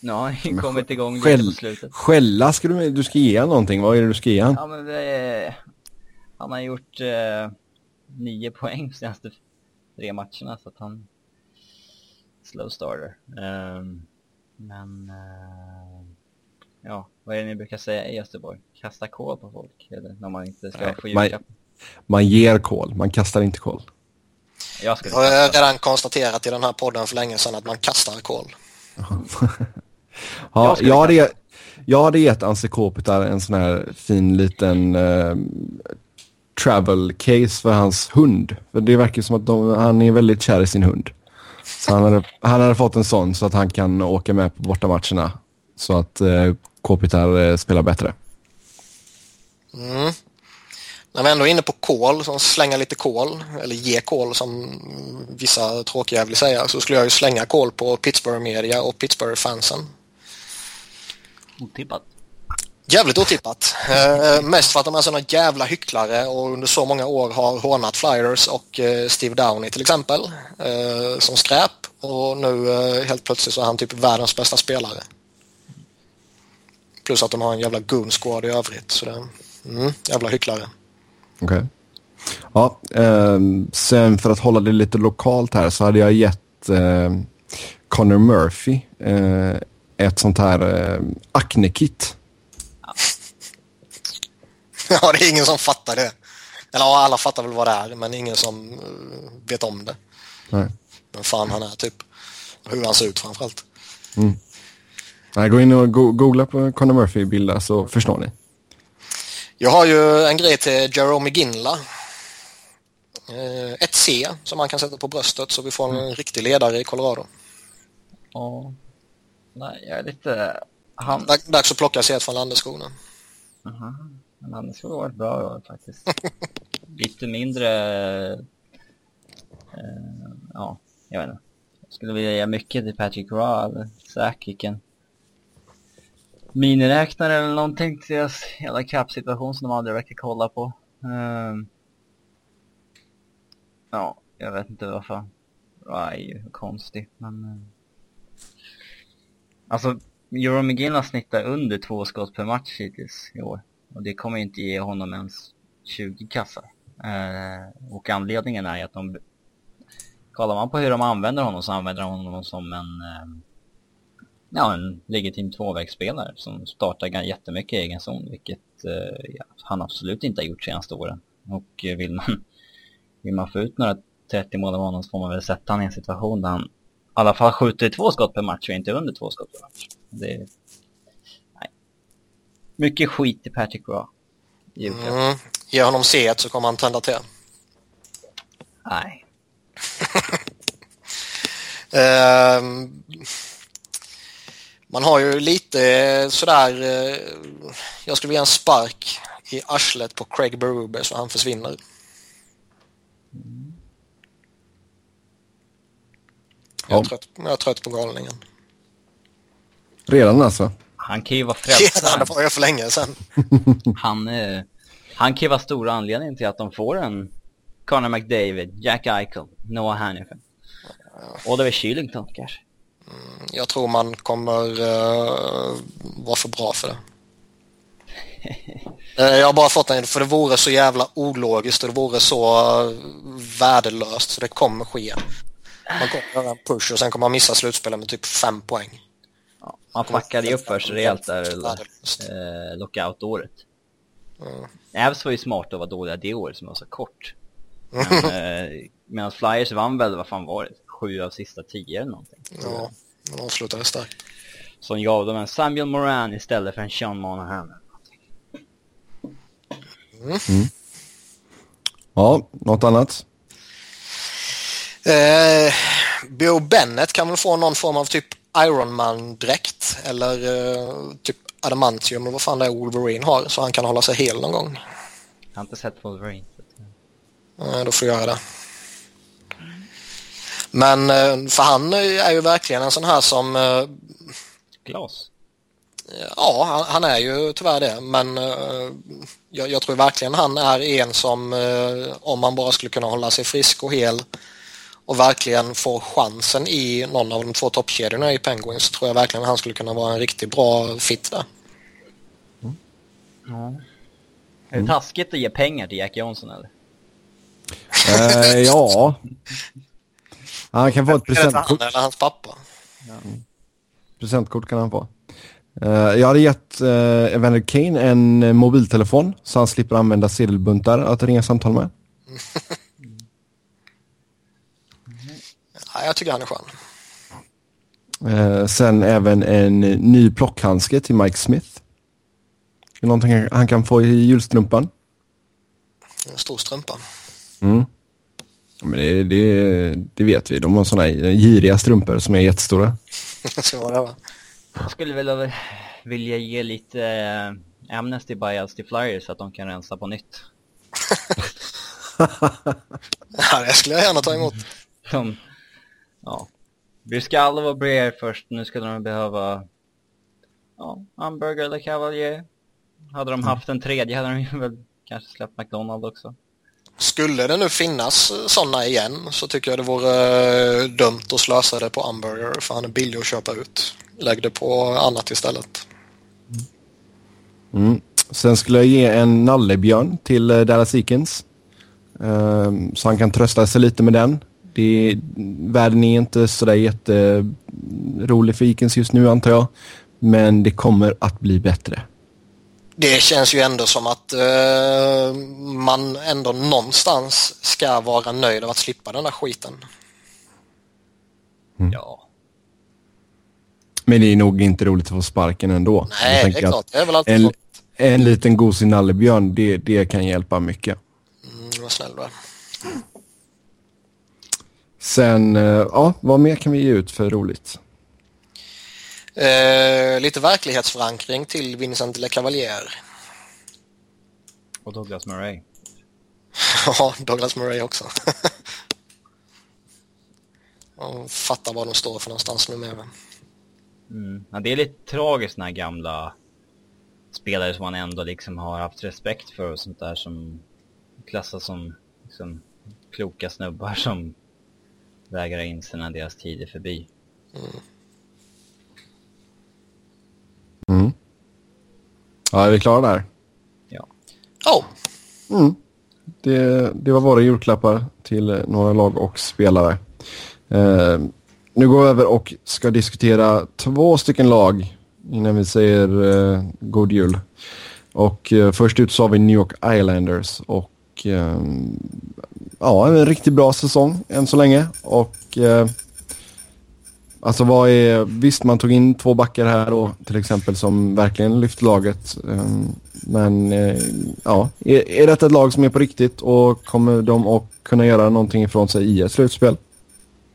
Speaker 1: Nu har han ju kommit igång lite på
Speaker 2: Skäll,
Speaker 1: slutet.
Speaker 2: skälla ska du, du ska ge någonting. Vad är det du ska ge han?
Speaker 1: Ja men det, han har gjort eh, nio poäng de senaste tre matcherna så att han slow starter. Ehm, men eh, ja, vad är det ni brukar säga i Göteborg? Kasta kol på folk eller när man inte ska
Speaker 2: Nej,
Speaker 1: få
Speaker 2: man-? Man ger kol, man kastar inte kol.
Speaker 1: Jag
Speaker 3: Jag har redan konstaterat i den här podden för länge sedan att man kastar kol.
Speaker 2: Ja,
Speaker 1: Jag
Speaker 2: jag, hade, jag hade gett Anse Kopitar en sån här fin liten eh, travel case för hans hund. För det verkar som att de, han är väldigt kär i sin hund. Så han hade, han hade fått en sån så att han kan åka med på bortamatcherna. Så att eh, Kopitar eh, spelar bättre.
Speaker 3: Mm. När vi ändå är inne på kol, som slänga lite kol, eller ge kol som vissa tråkiga vill säga, så skulle jag ju slänga kol på Pittsburgh media och Pittsburgh fansen.
Speaker 1: Otippat.
Speaker 3: Jävligt otippat. Eh, mest för att de är såna jävla hycklare och under så många år har hånat Flyers och eh, Steve Downey till exempel eh, som skräp och nu eh, helt plötsligt så är han typ världens bästa spelare. Plus att de har en jävla goon squad i övrigt. Så det, mm, jävla hycklare.
Speaker 2: Okej. Ja, ehm, sen för att hålla det lite lokalt här så hade jag gett eh, Connor Murphy eh, ett sånt här eh, Acne-kit.
Speaker 3: Ja, det är ingen som fattar det. Eller ja, alla fattar väl vad det är, men ingen som eh, vet om det.
Speaker 2: Nej.
Speaker 3: Vem fan han är typ. Hur han ser ut framförallt.
Speaker 2: Nej, gå in och go- googla på Conor Murphy-bilder så förstår ni.
Speaker 3: Jag har ju en grej till Jerome Ginla. Eh, Ett C som man kan sätta på bröstet så vi får en riktig ledare i Colorado.
Speaker 1: Ja. Nej, jag är lite... Han...
Speaker 3: Dag- Dags att plocka C från landesskorna.
Speaker 1: Aha. Men han skulle varit bra år faktiskt. Lite mindre... Eh, ja, jag vet inte. Jag skulle vilja ge mycket till Patrick Roy eller vilken miniräknare eller någonting till deras jävla cap-situation som de aldrig verkar kolla på. Ehm. ja, jag vet inte varför. Roy är ju konstig, men... Alltså, Euro McGinnis snittar under två skott per match hittills i år. Och det kommer inte ge honom ens 20 kassar. Eh, och anledningen är att de... Kollar man på hur de använder honom så använder de honom som en... Eh, ja, en legitim tvåvägsspelare som startar jättemycket i egen zon, vilket eh, ja, han absolut inte har gjort senaste åren. Och eh, vill man, vill man få ut några 30 mål av honom så får man väl sätta honom i en situation där han alla fall skjuter två skott per match och inte under två skott per match. Det. Nej. Mycket skit i Patrick i julklapp.
Speaker 3: Mm. Ge honom C så kommer han tända till.
Speaker 1: Nej.
Speaker 3: Ehm, Man har ju lite eh, sådär, eh, jag skulle vilja en spark i arslet på Craig Berube så han försvinner. Jag är,
Speaker 2: Ja.
Speaker 3: trött, jag är trött på galningen.
Speaker 2: Redan alltså.
Speaker 1: Han kan ju vara
Speaker 3: Redan, det
Speaker 1: frälsaren.
Speaker 3: var jag för länge sedan.
Speaker 1: Han, eh, han kan ju vara stora anledningen till att de får en Connor McDavid, Jack Eichel, Noah Hannifin. Oliver Kylington kanske.
Speaker 3: Jag tror man kommer uh, vara för bra för det. Eh, jag har bara fått en, för det vore så jävla ologiskt och det vore så värdelöst så det kommer ske. Man kommer göra en push och sen kommer man missa slutspelet med typ fem poäng.
Speaker 1: Ja, han fuckade ju upp för sig rejält där, eh, lockout-året.
Speaker 3: Mm.
Speaker 1: Avs var ju smarta att vara dåliga det året som var så kort. Men, eh, medan Flyers vann väl, vad fan var det? Sju av sista tio eller någonting.
Speaker 3: Ja, man avslutade starkt.
Speaker 1: Som gav dem en Samuel Moran istället för en Sean Monahan.
Speaker 2: Ja, något annat?
Speaker 3: Eh, Bo Bennett kan väl få någon form av typ Ironman-dräkt eller eh, typ adamantium eller vad fan det är Wolverine har så han kan hålla sig hel någon gång.
Speaker 1: Jag har inte sett Wolverine.
Speaker 3: Eh, då får jag göra det. Men eh, för han är ju verkligen en sån här som eh,
Speaker 1: Glas.
Speaker 3: Ja, han, han är ju tyvärr det, men eh, jag, jag tror verkligen han är en som eh, om man bara skulle kunna hålla sig frisk och hel och verkligen få chansen i någon av de två toppkedjorna i Penguins så tror jag verkligen han skulle kunna vara en riktigt bra fit där.
Speaker 1: Ja. Är det taskigt att ge pengar till Jack Johnson eller?
Speaker 2: Eh, ja. Han kan få ett
Speaker 3: han
Speaker 2: presentkort.
Speaker 3: eller hans pappa?
Speaker 2: Presentkort kan han få. Eh, jag hade gett uh, Evander Kane en mobiltelefon så han slipper använda sedelbuntar att ringa samtal med.
Speaker 3: Ja, jag tycker han är skön.
Speaker 2: Eh, sen även en ny plockhandske till Mike Smith. Det är någonting han kan få i julstrumpan.
Speaker 3: En stor strumpa.
Speaker 2: Mm. Ja, Men det, det, det vet vi. De har sådana giriga strumpor som är jättestora.
Speaker 3: Så var det va?
Speaker 1: Jag skulle väl vilja ge lite eh, Amnesty buyouts till Flyers så att de kan rensa på nytt.
Speaker 3: Ja, det skulle jag gärna ta emot.
Speaker 1: De, ja. Briskalov och Breer först, nu ska de behöva ja, Hamburger eller Cavalier. Hade de haft en tredje hade de ju väl kanske släppt McDonald också.
Speaker 3: Skulle det nu finnas sådana igen så tycker jag det vore eh, dumt att slösa det på Hamburger för han är billig att köpa ut. Lägg det på annat istället.
Speaker 2: Mm. Sen skulle jag ge en nallebjörn till eh, Dallas Eakins. Ehm, så han kan trösta sig lite med den. Det, världen är inte sådär jätterolig för Eakins just nu antar jag. Men det kommer att bli bättre.
Speaker 3: Det känns ju ändå som att eh, man ändå någonstans ska vara nöjd av att slippa den där skiten.
Speaker 1: Ja.
Speaker 2: Men det är nog inte roligt att få sparken ändå.
Speaker 3: Nej, det är klart. Det är väl alltid
Speaker 2: En, en liten gosig nallebjörn, det, det kan hjälpa mycket.
Speaker 3: Mm, vad snäll du är.
Speaker 2: Sen, eh, ja, vad mer kan vi ge ut för roligt?
Speaker 3: Eh, lite verklighetsförankring till Vincent LeCavalier.
Speaker 1: Och Douglas Murray.
Speaker 3: Ja, Douglas Murray också. Och fattar vad de står för någonstans numera.
Speaker 1: Mm. Ja, det är lite tragiskt när gamla spelare som man ändå liksom har haft respekt för och sånt där som klassas som liksom, kloka snubbar som vägrar inse när deras tid är förbi.
Speaker 2: Mm. Ja, är vi klara där?
Speaker 1: Ja.
Speaker 3: Oh,
Speaker 2: Mm. Det, det var våra julklappar till några lag och spelare. Eh, nu går vi över och ska diskutera två stycken lag innan vi säger eh, god jul. Och eh, först ut så har vi New York Islanders och Ehm, ja, en riktigt bra säsong än så länge. Och eh, Alltså vad är, visst man tog in två backar här då till exempel som verkligen lyfte laget. Ehm, men eh, ja, är, är detta ett lag som är på riktigt och kommer de att kunna göra någonting ifrån sig i ett slutspel?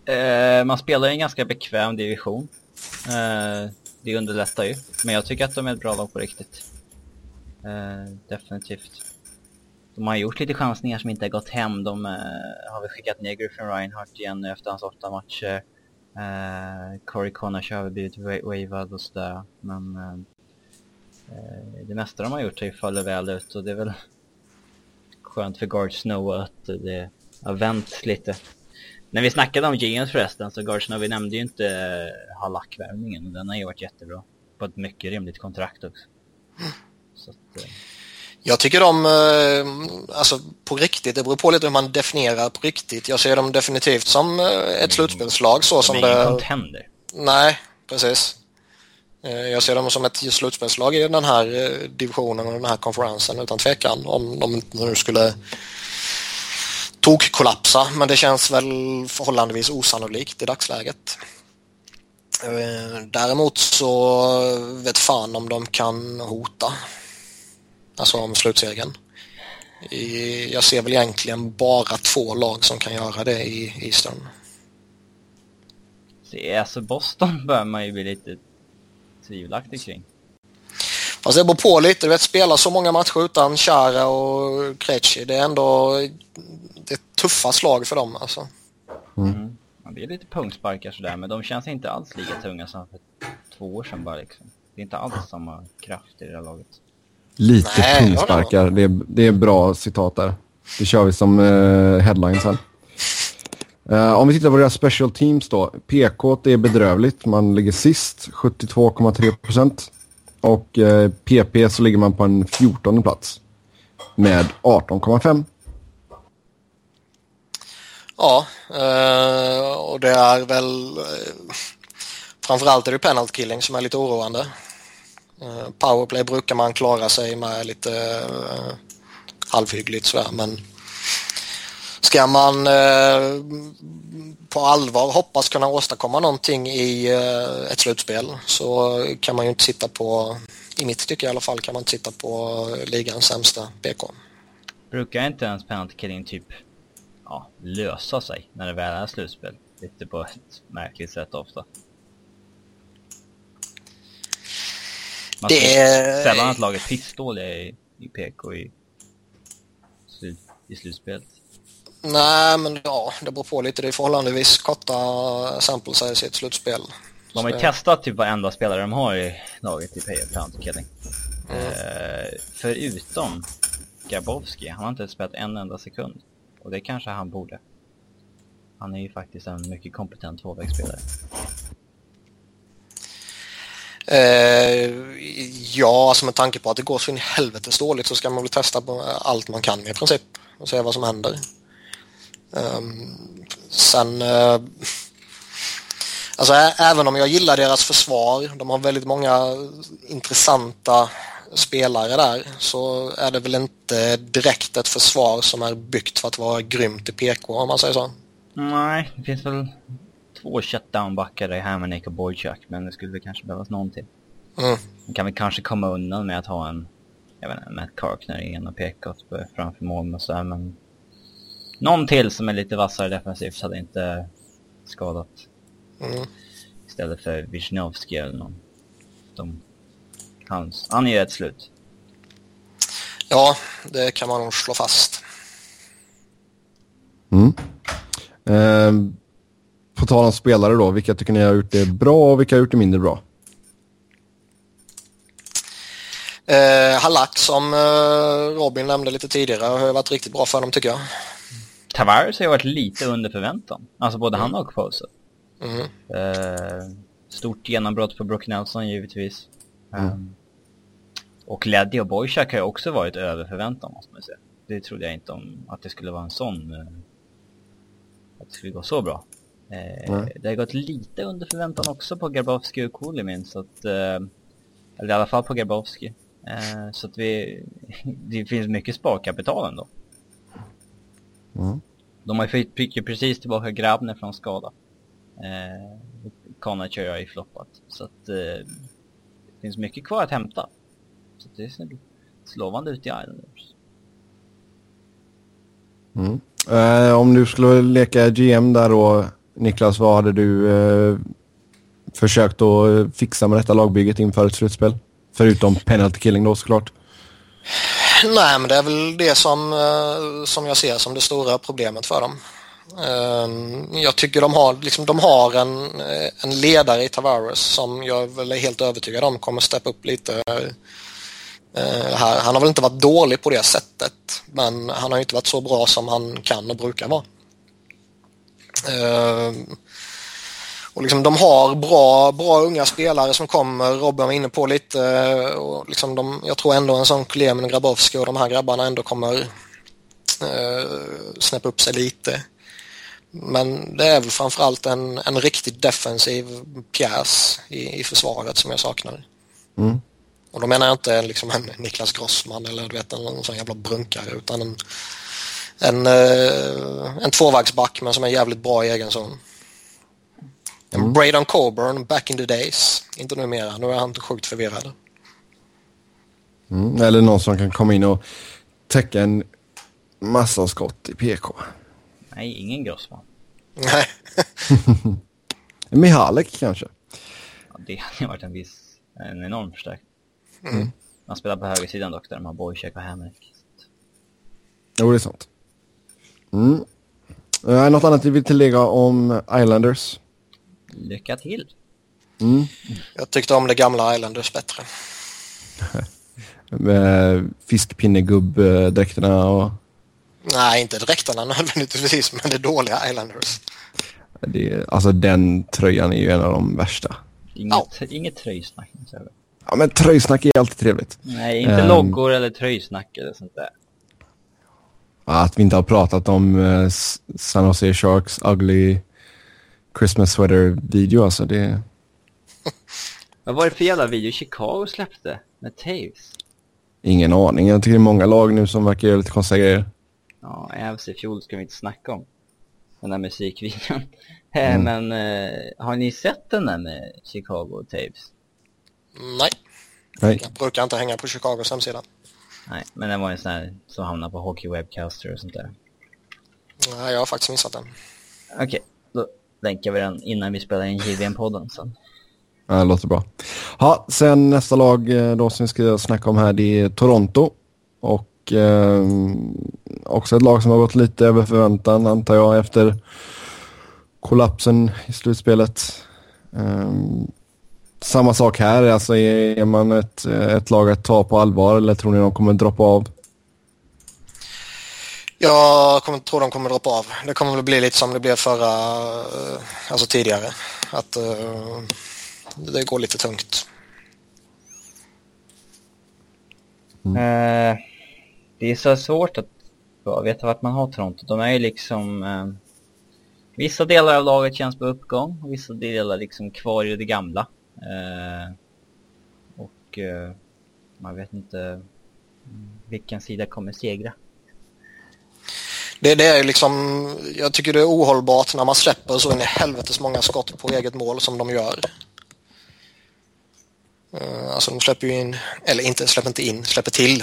Speaker 1: Eh, man spelar i en ganska bekväm division. Eh, det underlättar ju. Men jag tycker att de är ett bra lag på riktigt. Eh, definitivt. De har gjort lite chansningar som inte har gått hem. De eh, har väl skickat ner Griffin Reinhardt igen nu efter hans åtta matcher. Eh, Corey Connors har väl blivit wavad och sådär. Men eh, eh, det mesta de har gjort har ju fallit väl ut och det är väl skönt för Guard Snow att det har vänt lite. När vi snackade om GMs förresten så Guard Snow, vi nämnde ju inte eh, uh, Halak-värvningen den har ju varit jättebra. På ett mycket rimligt kontrakt också. Så att, eh,
Speaker 3: jag tycker de, eh, alltså på riktigt, det beror på lite hur man definierar på riktigt. Jag ser dem definitivt som eh, ett slutspelslag så som
Speaker 1: de är
Speaker 3: det...
Speaker 1: contender.
Speaker 3: Nej, precis. Eh, Jag ser dem som ett slutspelslag i den här divisionen och den här konferensen utan tvekan. Om de inte nu skulle tok-kollapsa, men det känns väl förhållandevis osannolikt i dagsläget. Däremot så vet fan om de kan hota. Alltså om slutsegern. I- Jag ser väl egentligen bara två lag som kan göra det i Eastern.
Speaker 1: Så, alltså Boston bör man ju bli lite tvivelaktig kring.
Speaker 3: Fast det beror på lite. Du vet, spela så många matcher utan Chara och Krejci. Det är ändå det är tuffa slag för dem alltså.
Speaker 1: Mm. Ja, det är lite pungsparkar sådär, men de känns inte alls lika tunga som för två år sedan bara liksom. Det är inte alls samma kraft i det här laget.
Speaker 2: Lite
Speaker 3: Nej,
Speaker 2: pungsparkar, det, är, det är bra citat där. Det kör vi som uh, headline sen. Eh, om vi tittar på deras special teams då. PK det är bedrövligt, man ligger sist, 72,3%. Och eh, PP så ligger man på en 14 plats med 18,5.
Speaker 3: Ja, eh, och det är väl eh, framförallt är det penalty killing som är lite oroande. Eh, powerplay brukar man klara sig med lite eh, halvhyggligt sådär men ska man eh, på allvar hoppas kunna åstadkomma någonting i eh, ett slutspel så kan man ju inte sitta på, i mitt tycke i alla fall, kan man inte sitta på ligans sämsta PK.
Speaker 1: Brukar inte ens penalty killing typ ja, lösa sig när det väl är slutspel? Lite på ett märkligt sätt ofta. Man
Speaker 3: Det är-
Speaker 1: sällan att laget pissdåliga i, i PK i, i slutspelet.
Speaker 3: Nej, men ja, det beror på lite. Det är förhållandevis korta sample size i ett slutspel.
Speaker 1: De har ju testat typ varenda spelare de har i laget i Payer Penalty Killing. Eh, förutom Grabowski, han har inte spelat en enda sekund. Och det kanske han borde. Han är ju faktiskt en mycket kompetent tvåvägsspelare.
Speaker 3: Eh, ja, alltså med tanke på att det går så in i helvetes dåligt så ska man väl testa på allt man kan i princip och se vad som händer. Ehm, sen, eh, alltså även om jag gillar deras försvar, de har väldigt många intressanta spelare där, så är det väl inte direkt ett försvar som är byggt för att vara grymt i PK om man säger så.
Speaker 1: Nej, det finns väl två shutdown-backar i Hammernick och Boychuk, men det skulle väl kanske behövas någon till.
Speaker 3: Mm.
Speaker 1: Man kan väl kanske komma undan med att ha en, jag vet inte, Matt Karkner i ena pekat framför mål och sådär, men någon till som är lite vassare defensivt hade inte skadat.
Speaker 3: Mm.
Speaker 1: Istället för Wisniewski eller någon. De, hans, han är ju ett slut.
Speaker 3: Ja, det kan man nog slå fast.
Speaker 2: Mm. Eh, på tal om spelare då, vilka tycker ni har gjort det bra och vilka har gjort det mindre bra?
Speaker 3: Eh, Halak som eh, Robin nämnde lite tidigare har varit riktigt bra för dem tycker jag.
Speaker 1: Tavares har ju varit lite under förväntan. Alltså både han och Poser.
Speaker 3: Mm.
Speaker 1: Eh, stort genombrott för Brook Nelson givetvis. Um, och Leddy och Boychuk har ju också varit över förväntan måste man säga. Det trodde jag inte om att det skulle vara en sån... eh, att det skulle gå så bra.
Speaker 2: Nej.
Speaker 1: Det har gått lite under förväntan också på Grabowski och Kulimin så att... Eh, eller i alla fall på Grabowski. Eh, så att vi... det finns mycket sparkapital ändå.
Speaker 2: Mm.
Speaker 1: De har ju precis tillbaka Grabner från skada. Eh, Konrad har ju floppat. Så att det finns mycket kvar att hämta. Så att det ser lovande ut i Islanders.
Speaker 2: Mm. Eh, om du skulle leka GM där då, Niklas, vad hade du eh, försökt att eh, fixa med detta lagbygget inför ett slutspel? Förutom penalty killing då såklart.
Speaker 3: Nej, men det är väl det som, eh, som jag ser som det stora problemet för dem. Eh, jag tycker de har, liksom, de har en, en ledare i Tavares som jag väl är helt övertygad om kommer steppa upp lite här. Han har väl inte varit dålig på det sättet men han har inte varit så bra som han kan och brukar vara. Och liksom de har bra, bra unga spelare som kommer, Robin var inne på lite. Och liksom de, jag tror ändå en sån Klemen Grabowski och de här grabbarna ändå kommer eh, snäppa upp sig lite. Men det är väl framförallt en, en riktigt defensiv pjäs i, i försvaret som jag saknar.
Speaker 2: Mm.
Speaker 3: Och då menar jag inte liksom en Niklas Grossman eller du vet en sån jävla brunkare utan en, en, eh, en tvåvagnsback men som är jävligt bra i egen zon. Mm. Braden Coburn back in the days. Inte numera, nu är han sjukt förvirrad.
Speaker 2: Mm. Eller någon som kan komma in och täcka en massa skott i PK.
Speaker 1: Nej, ingen Grossman.
Speaker 3: Nej.
Speaker 2: Mihalek kanske?
Speaker 1: Ja, det hade varit en viss, en enorm förstärkning.
Speaker 3: Mm.
Speaker 1: Man spelar på högersidan dock, där de har Boychek och Hamrick.
Speaker 2: Jo, det är sant. Mm. Uh, något annat vi vill tillägga om Islanders?
Speaker 1: Lycka till!
Speaker 2: Mm.
Speaker 3: Jag tyckte om det gamla Islanders bättre.
Speaker 2: Med fiskpinnegubb-dräkterna och...
Speaker 3: Nej, inte dräkterna nödvändigtvis, men det dåliga Islanders.
Speaker 2: Det, alltså den tröjan är ju en av de värsta.
Speaker 1: Inget, ja. inget tröjsnack.
Speaker 2: Ja, men tröjsnack är alltid trevligt.
Speaker 1: Nej, inte um, loggor eller tröjsnack eller sånt där.
Speaker 2: Att vi inte har pratat om uh, San Jose Sharks ugly Christmas sweater-video alltså. Det...
Speaker 1: Vad var det för jävla video Chicago släppte med Taves?
Speaker 2: Ingen aning. Jag tycker det är många lag nu som verkar göra lite konstiga grejer.
Speaker 1: Ja, Avs i fjol ska vi inte snacka om. Den där musikvideon. Mm. Men eh, har ni sett den där med Chicago och Taves?
Speaker 3: Nej.
Speaker 2: Nej.
Speaker 3: Jag brukar inte hänga på Chicagos hemsida.
Speaker 1: Nej, men den var en sån här som hamnar på Hockey Webcaster och sånt där.
Speaker 3: Nej, jag har faktiskt missat den.
Speaker 1: Okej, okay, då länkar vi den innan vi spelar in JVM-podden sen.
Speaker 2: Ja, det låter bra. Ja, sen nästa lag eh, då som vi ska snacka om här det är Toronto. Och eh, också ett lag som har gått lite över förväntan antar jag efter kollapsen i slutspelet. Eh, samma sak här, alltså är, är man ett, ett lag att ta på allvar eller tror ni de kommer droppa av?
Speaker 3: Jag kommer, tror de kommer droppa av. Det kommer väl bli lite som det blev förra, eh, alltså tidigare. Att uh, det går lite tungt.
Speaker 1: Mm. Uh, det är så svårt att veta vart man har Toronto. De är ju liksom... Uh, vissa delar av laget känns på uppgång och vissa delar liksom kvar i det gamla. Eh, och eh, man vet inte mm, vilken sida kommer segra.
Speaker 3: Det, det är liksom, jag tycker det är ohållbart när man släpper så in i helvetes många skott på eget mål som de gör. Eh, alltså de släpper ju in, eller inte släpper inte in, släpper till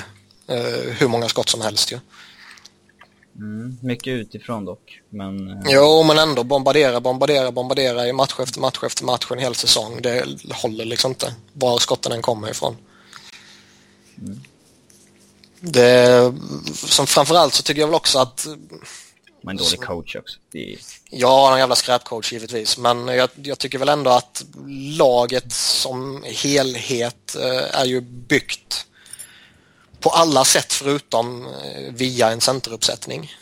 Speaker 3: uh, hur många skott som helst ju.
Speaker 1: Mm, mycket utifrån dock, men... Uh...
Speaker 3: Jo, men ändå bombardera, bombardera, bombardera i match efter match efter match en hel säsong. Det håller liksom inte, var skotten än kommer ifrån. Mm. Det, som framförallt så tycker jag väl också att...
Speaker 1: Men dålig coach också. Är...
Speaker 3: Ja, en jävla skräpcoach givetvis. Men jag, jag, tycker väl ändå att laget som helhet eh, är ju byggt på alla sätt förutom eh, via en centeruppsättning.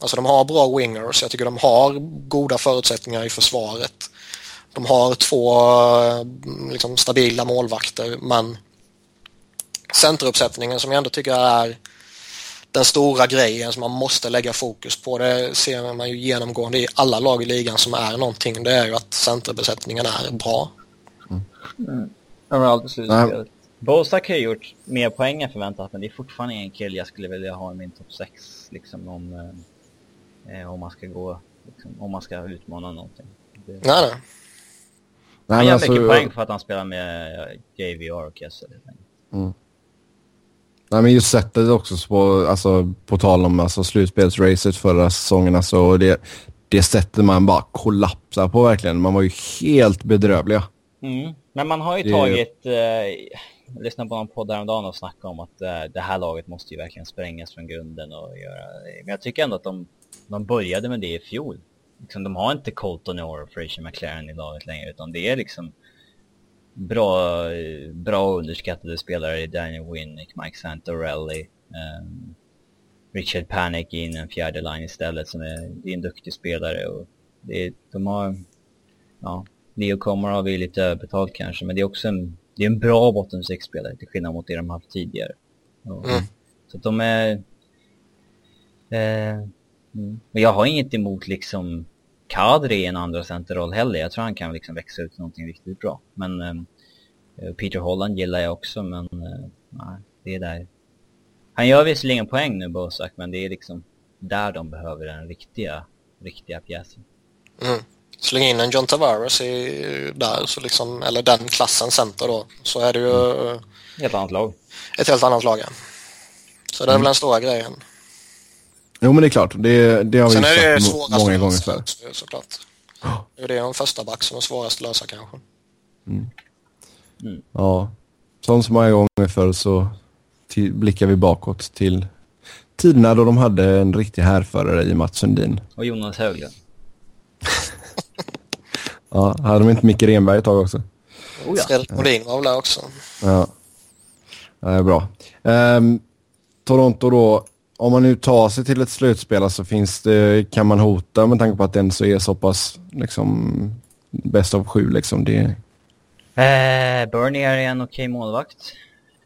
Speaker 3: Alltså de har bra wingers, jag tycker de har goda förutsättningar i försvaret. De har två eh, liksom, stabila målvakter men centeruppsättningen som jag ändå tycker är den stora grejen som man måste lägga fokus på. Det ser man ju genomgående i alla lag i ligan som är någonting. Det är ju att centerbesättningen är bra.
Speaker 1: Mm. Mm. Har aldrig slutspelet. Bosak har gjort mer poäng än förväntat men det är fortfarande en kille jag skulle vilja ha i min topp 6. Liksom om, eh, eh, om man ska gå, liksom, om man ska utmana någonting. Det...
Speaker 3: Nej, nej.
Speaker 1: Han gör alltså, mycket poäng för att han spelar med JVR och Kessel.
Speaker 2: Mm. Nej men just sättet också på, alltså, på tal om alltså, slutspelsracet förra säsongen. Alltså, det, det sättet man bara kollapsar på verkligen. Man var ju helt bedrövliga.
Speaker 1: Mm. Men man har ju det... tagit, eh, jag lyssnade på någon podd häromdagen och snackade om att det här laget måste ju verkligen sprängas från grunden och göra, men jag tycker ändå att de, de började med det i fjol. Liksom, de har inte Colton och Frazier McLaren i laget längre utan det är liksom bra, bra underskattade spelare i Daniel Winnick, Mike Santorelli, um, Richard Panic in en fjärde line istället som är, det är en duktig spelare och det är, de har, ja, Leo Komarov är lite överbetalt kanske men det är också en, det är en bra bottom spelare till skillnad mot det de haft tidigare. Och, mm. Så att de är, eh, mm. men jag har inget emot liksom Kadri i en andra centerroll heller. Jag tror han kan liksom växa ut någonting riktigt bra. Men eh, Peter Holland gillar jag också men eh, nej, det är där han gör visserligen poäng nu Bosak, men det är liksom där de behöver den riktiga, riktiga pjäsen.
Speaker 3: Mm. Släng in en John Tavares i, där, så liksom, eller den klassen center då, så är det ju... Mm.
Speaker 1: Helt annat lag.
Speaker 3: Ett helt annat lag, ja. Så det är mm. väl den stora grejen.
Speaker 2: Jo, men det är klart. Det, det har
Speaker 3: Sen
Speaker 2: vi
Speaker 3: är det
Speaker 2: sagt många gånger förr.
Speaker 3: Såklart. Oh. Det är de första back som är svårast att lösa kanske.
Speaker 2: Mm. Mm. Ja, som så många gånger förr så till, blickar vi bakåt till tiderna då de hade en riktig härförare i Mats Sundin.
Speaker 1: Och Jonas Höglund.
Speaker 2: Ja, hade de inte Micke Renberg ett tag också?
Speaker 3: Oh ja. Fredrik Molin var väl där också.
Speaker 2: Ja, det är bra. Um, Toronto då, om man nu tar sig till ett slutspel så finns det, kan man hota med tanke på att den så är så pass liksom bäst av sju liksom. Det...
Speaker 1: Eh, Bernie är en okej okay målvakt.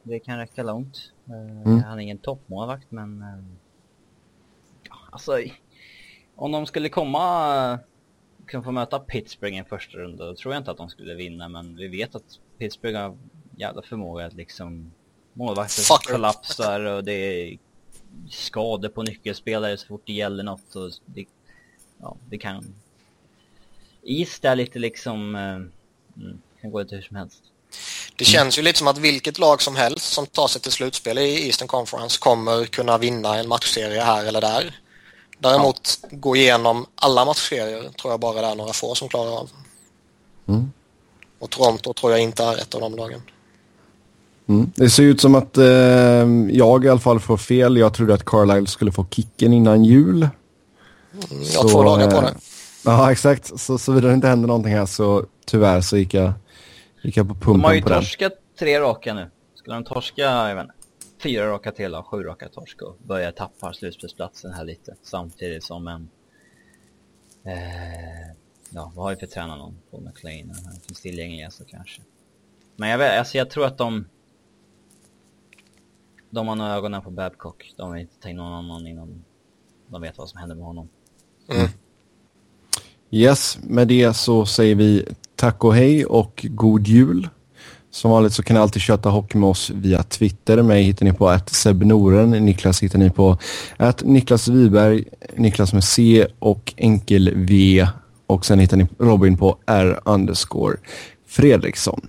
Speaker 1: Det kan räcka långt. Eh, mm. Han är ingen toppmålvakt men... Eh, alltså, om de skulle komma... Liksom få möta Pittsburgh i en första runda, då tror jag inte att de skulle vinna men vi vet att Pittsburgh har jävla förmåga att liksom... Målvakter kollapsar och det är skador på nyckelspelare så fort det gäller något och det, ja, det kan... Is där lite liksom... Eh, mm, kan gå lite hur som helst.
Speaker 3: Det känns ju lite som att vilket lag som helst som tar sig till slutspel i Eastern Conference kommer kunna vinna en matchserie här eller där. Däremot ja. gå igenom alla matchserier tror jag bara det är några få som klarar av. Mm. Och Toronto tror jag inte är ett av de lagen.
Speaker 2: Mm. Det ser ut som att eh, jag i alla fall får fel. Jag trodde att Carlisle skulle få kicken innan jul.
Speaker 3: Mm, jag har två dagar på det.
Speaker 2: Ja, exakt. Så såvida det inte händer någonting här så tyvärr så gick jag Gick jag på pumpen
Speaker 1: De har ju
Speaker 2: på
Speaker 1: torskat den. tre raka nu. Skulle de torska, jag vet inte, fyra raka till och sju raka torsk och börjar tappa slutspelsplatsen här lite. Samtidigt som en... Eh, ja, vad har vi för tränare någon? Paul McLean, han finns tillgängliga så kanske. Men jag vet, alltså jag tror att de... De har nog ögonen på Babcock. De vill inte ta in någon annan innan de vet vad som händer med honom. Mm.
Speaker 2: Yes, med det så säger vi tack och hej och god jul. Som vanligt så kan ni alltid köta hockey med oss via Twitter. Mig hittar ni på att Sebnoren. Niklas hittar ni på att Niklas Wiberg, Niklas med C och enkel V. Och sen hittar ni Robin på R underscore Fredriksson.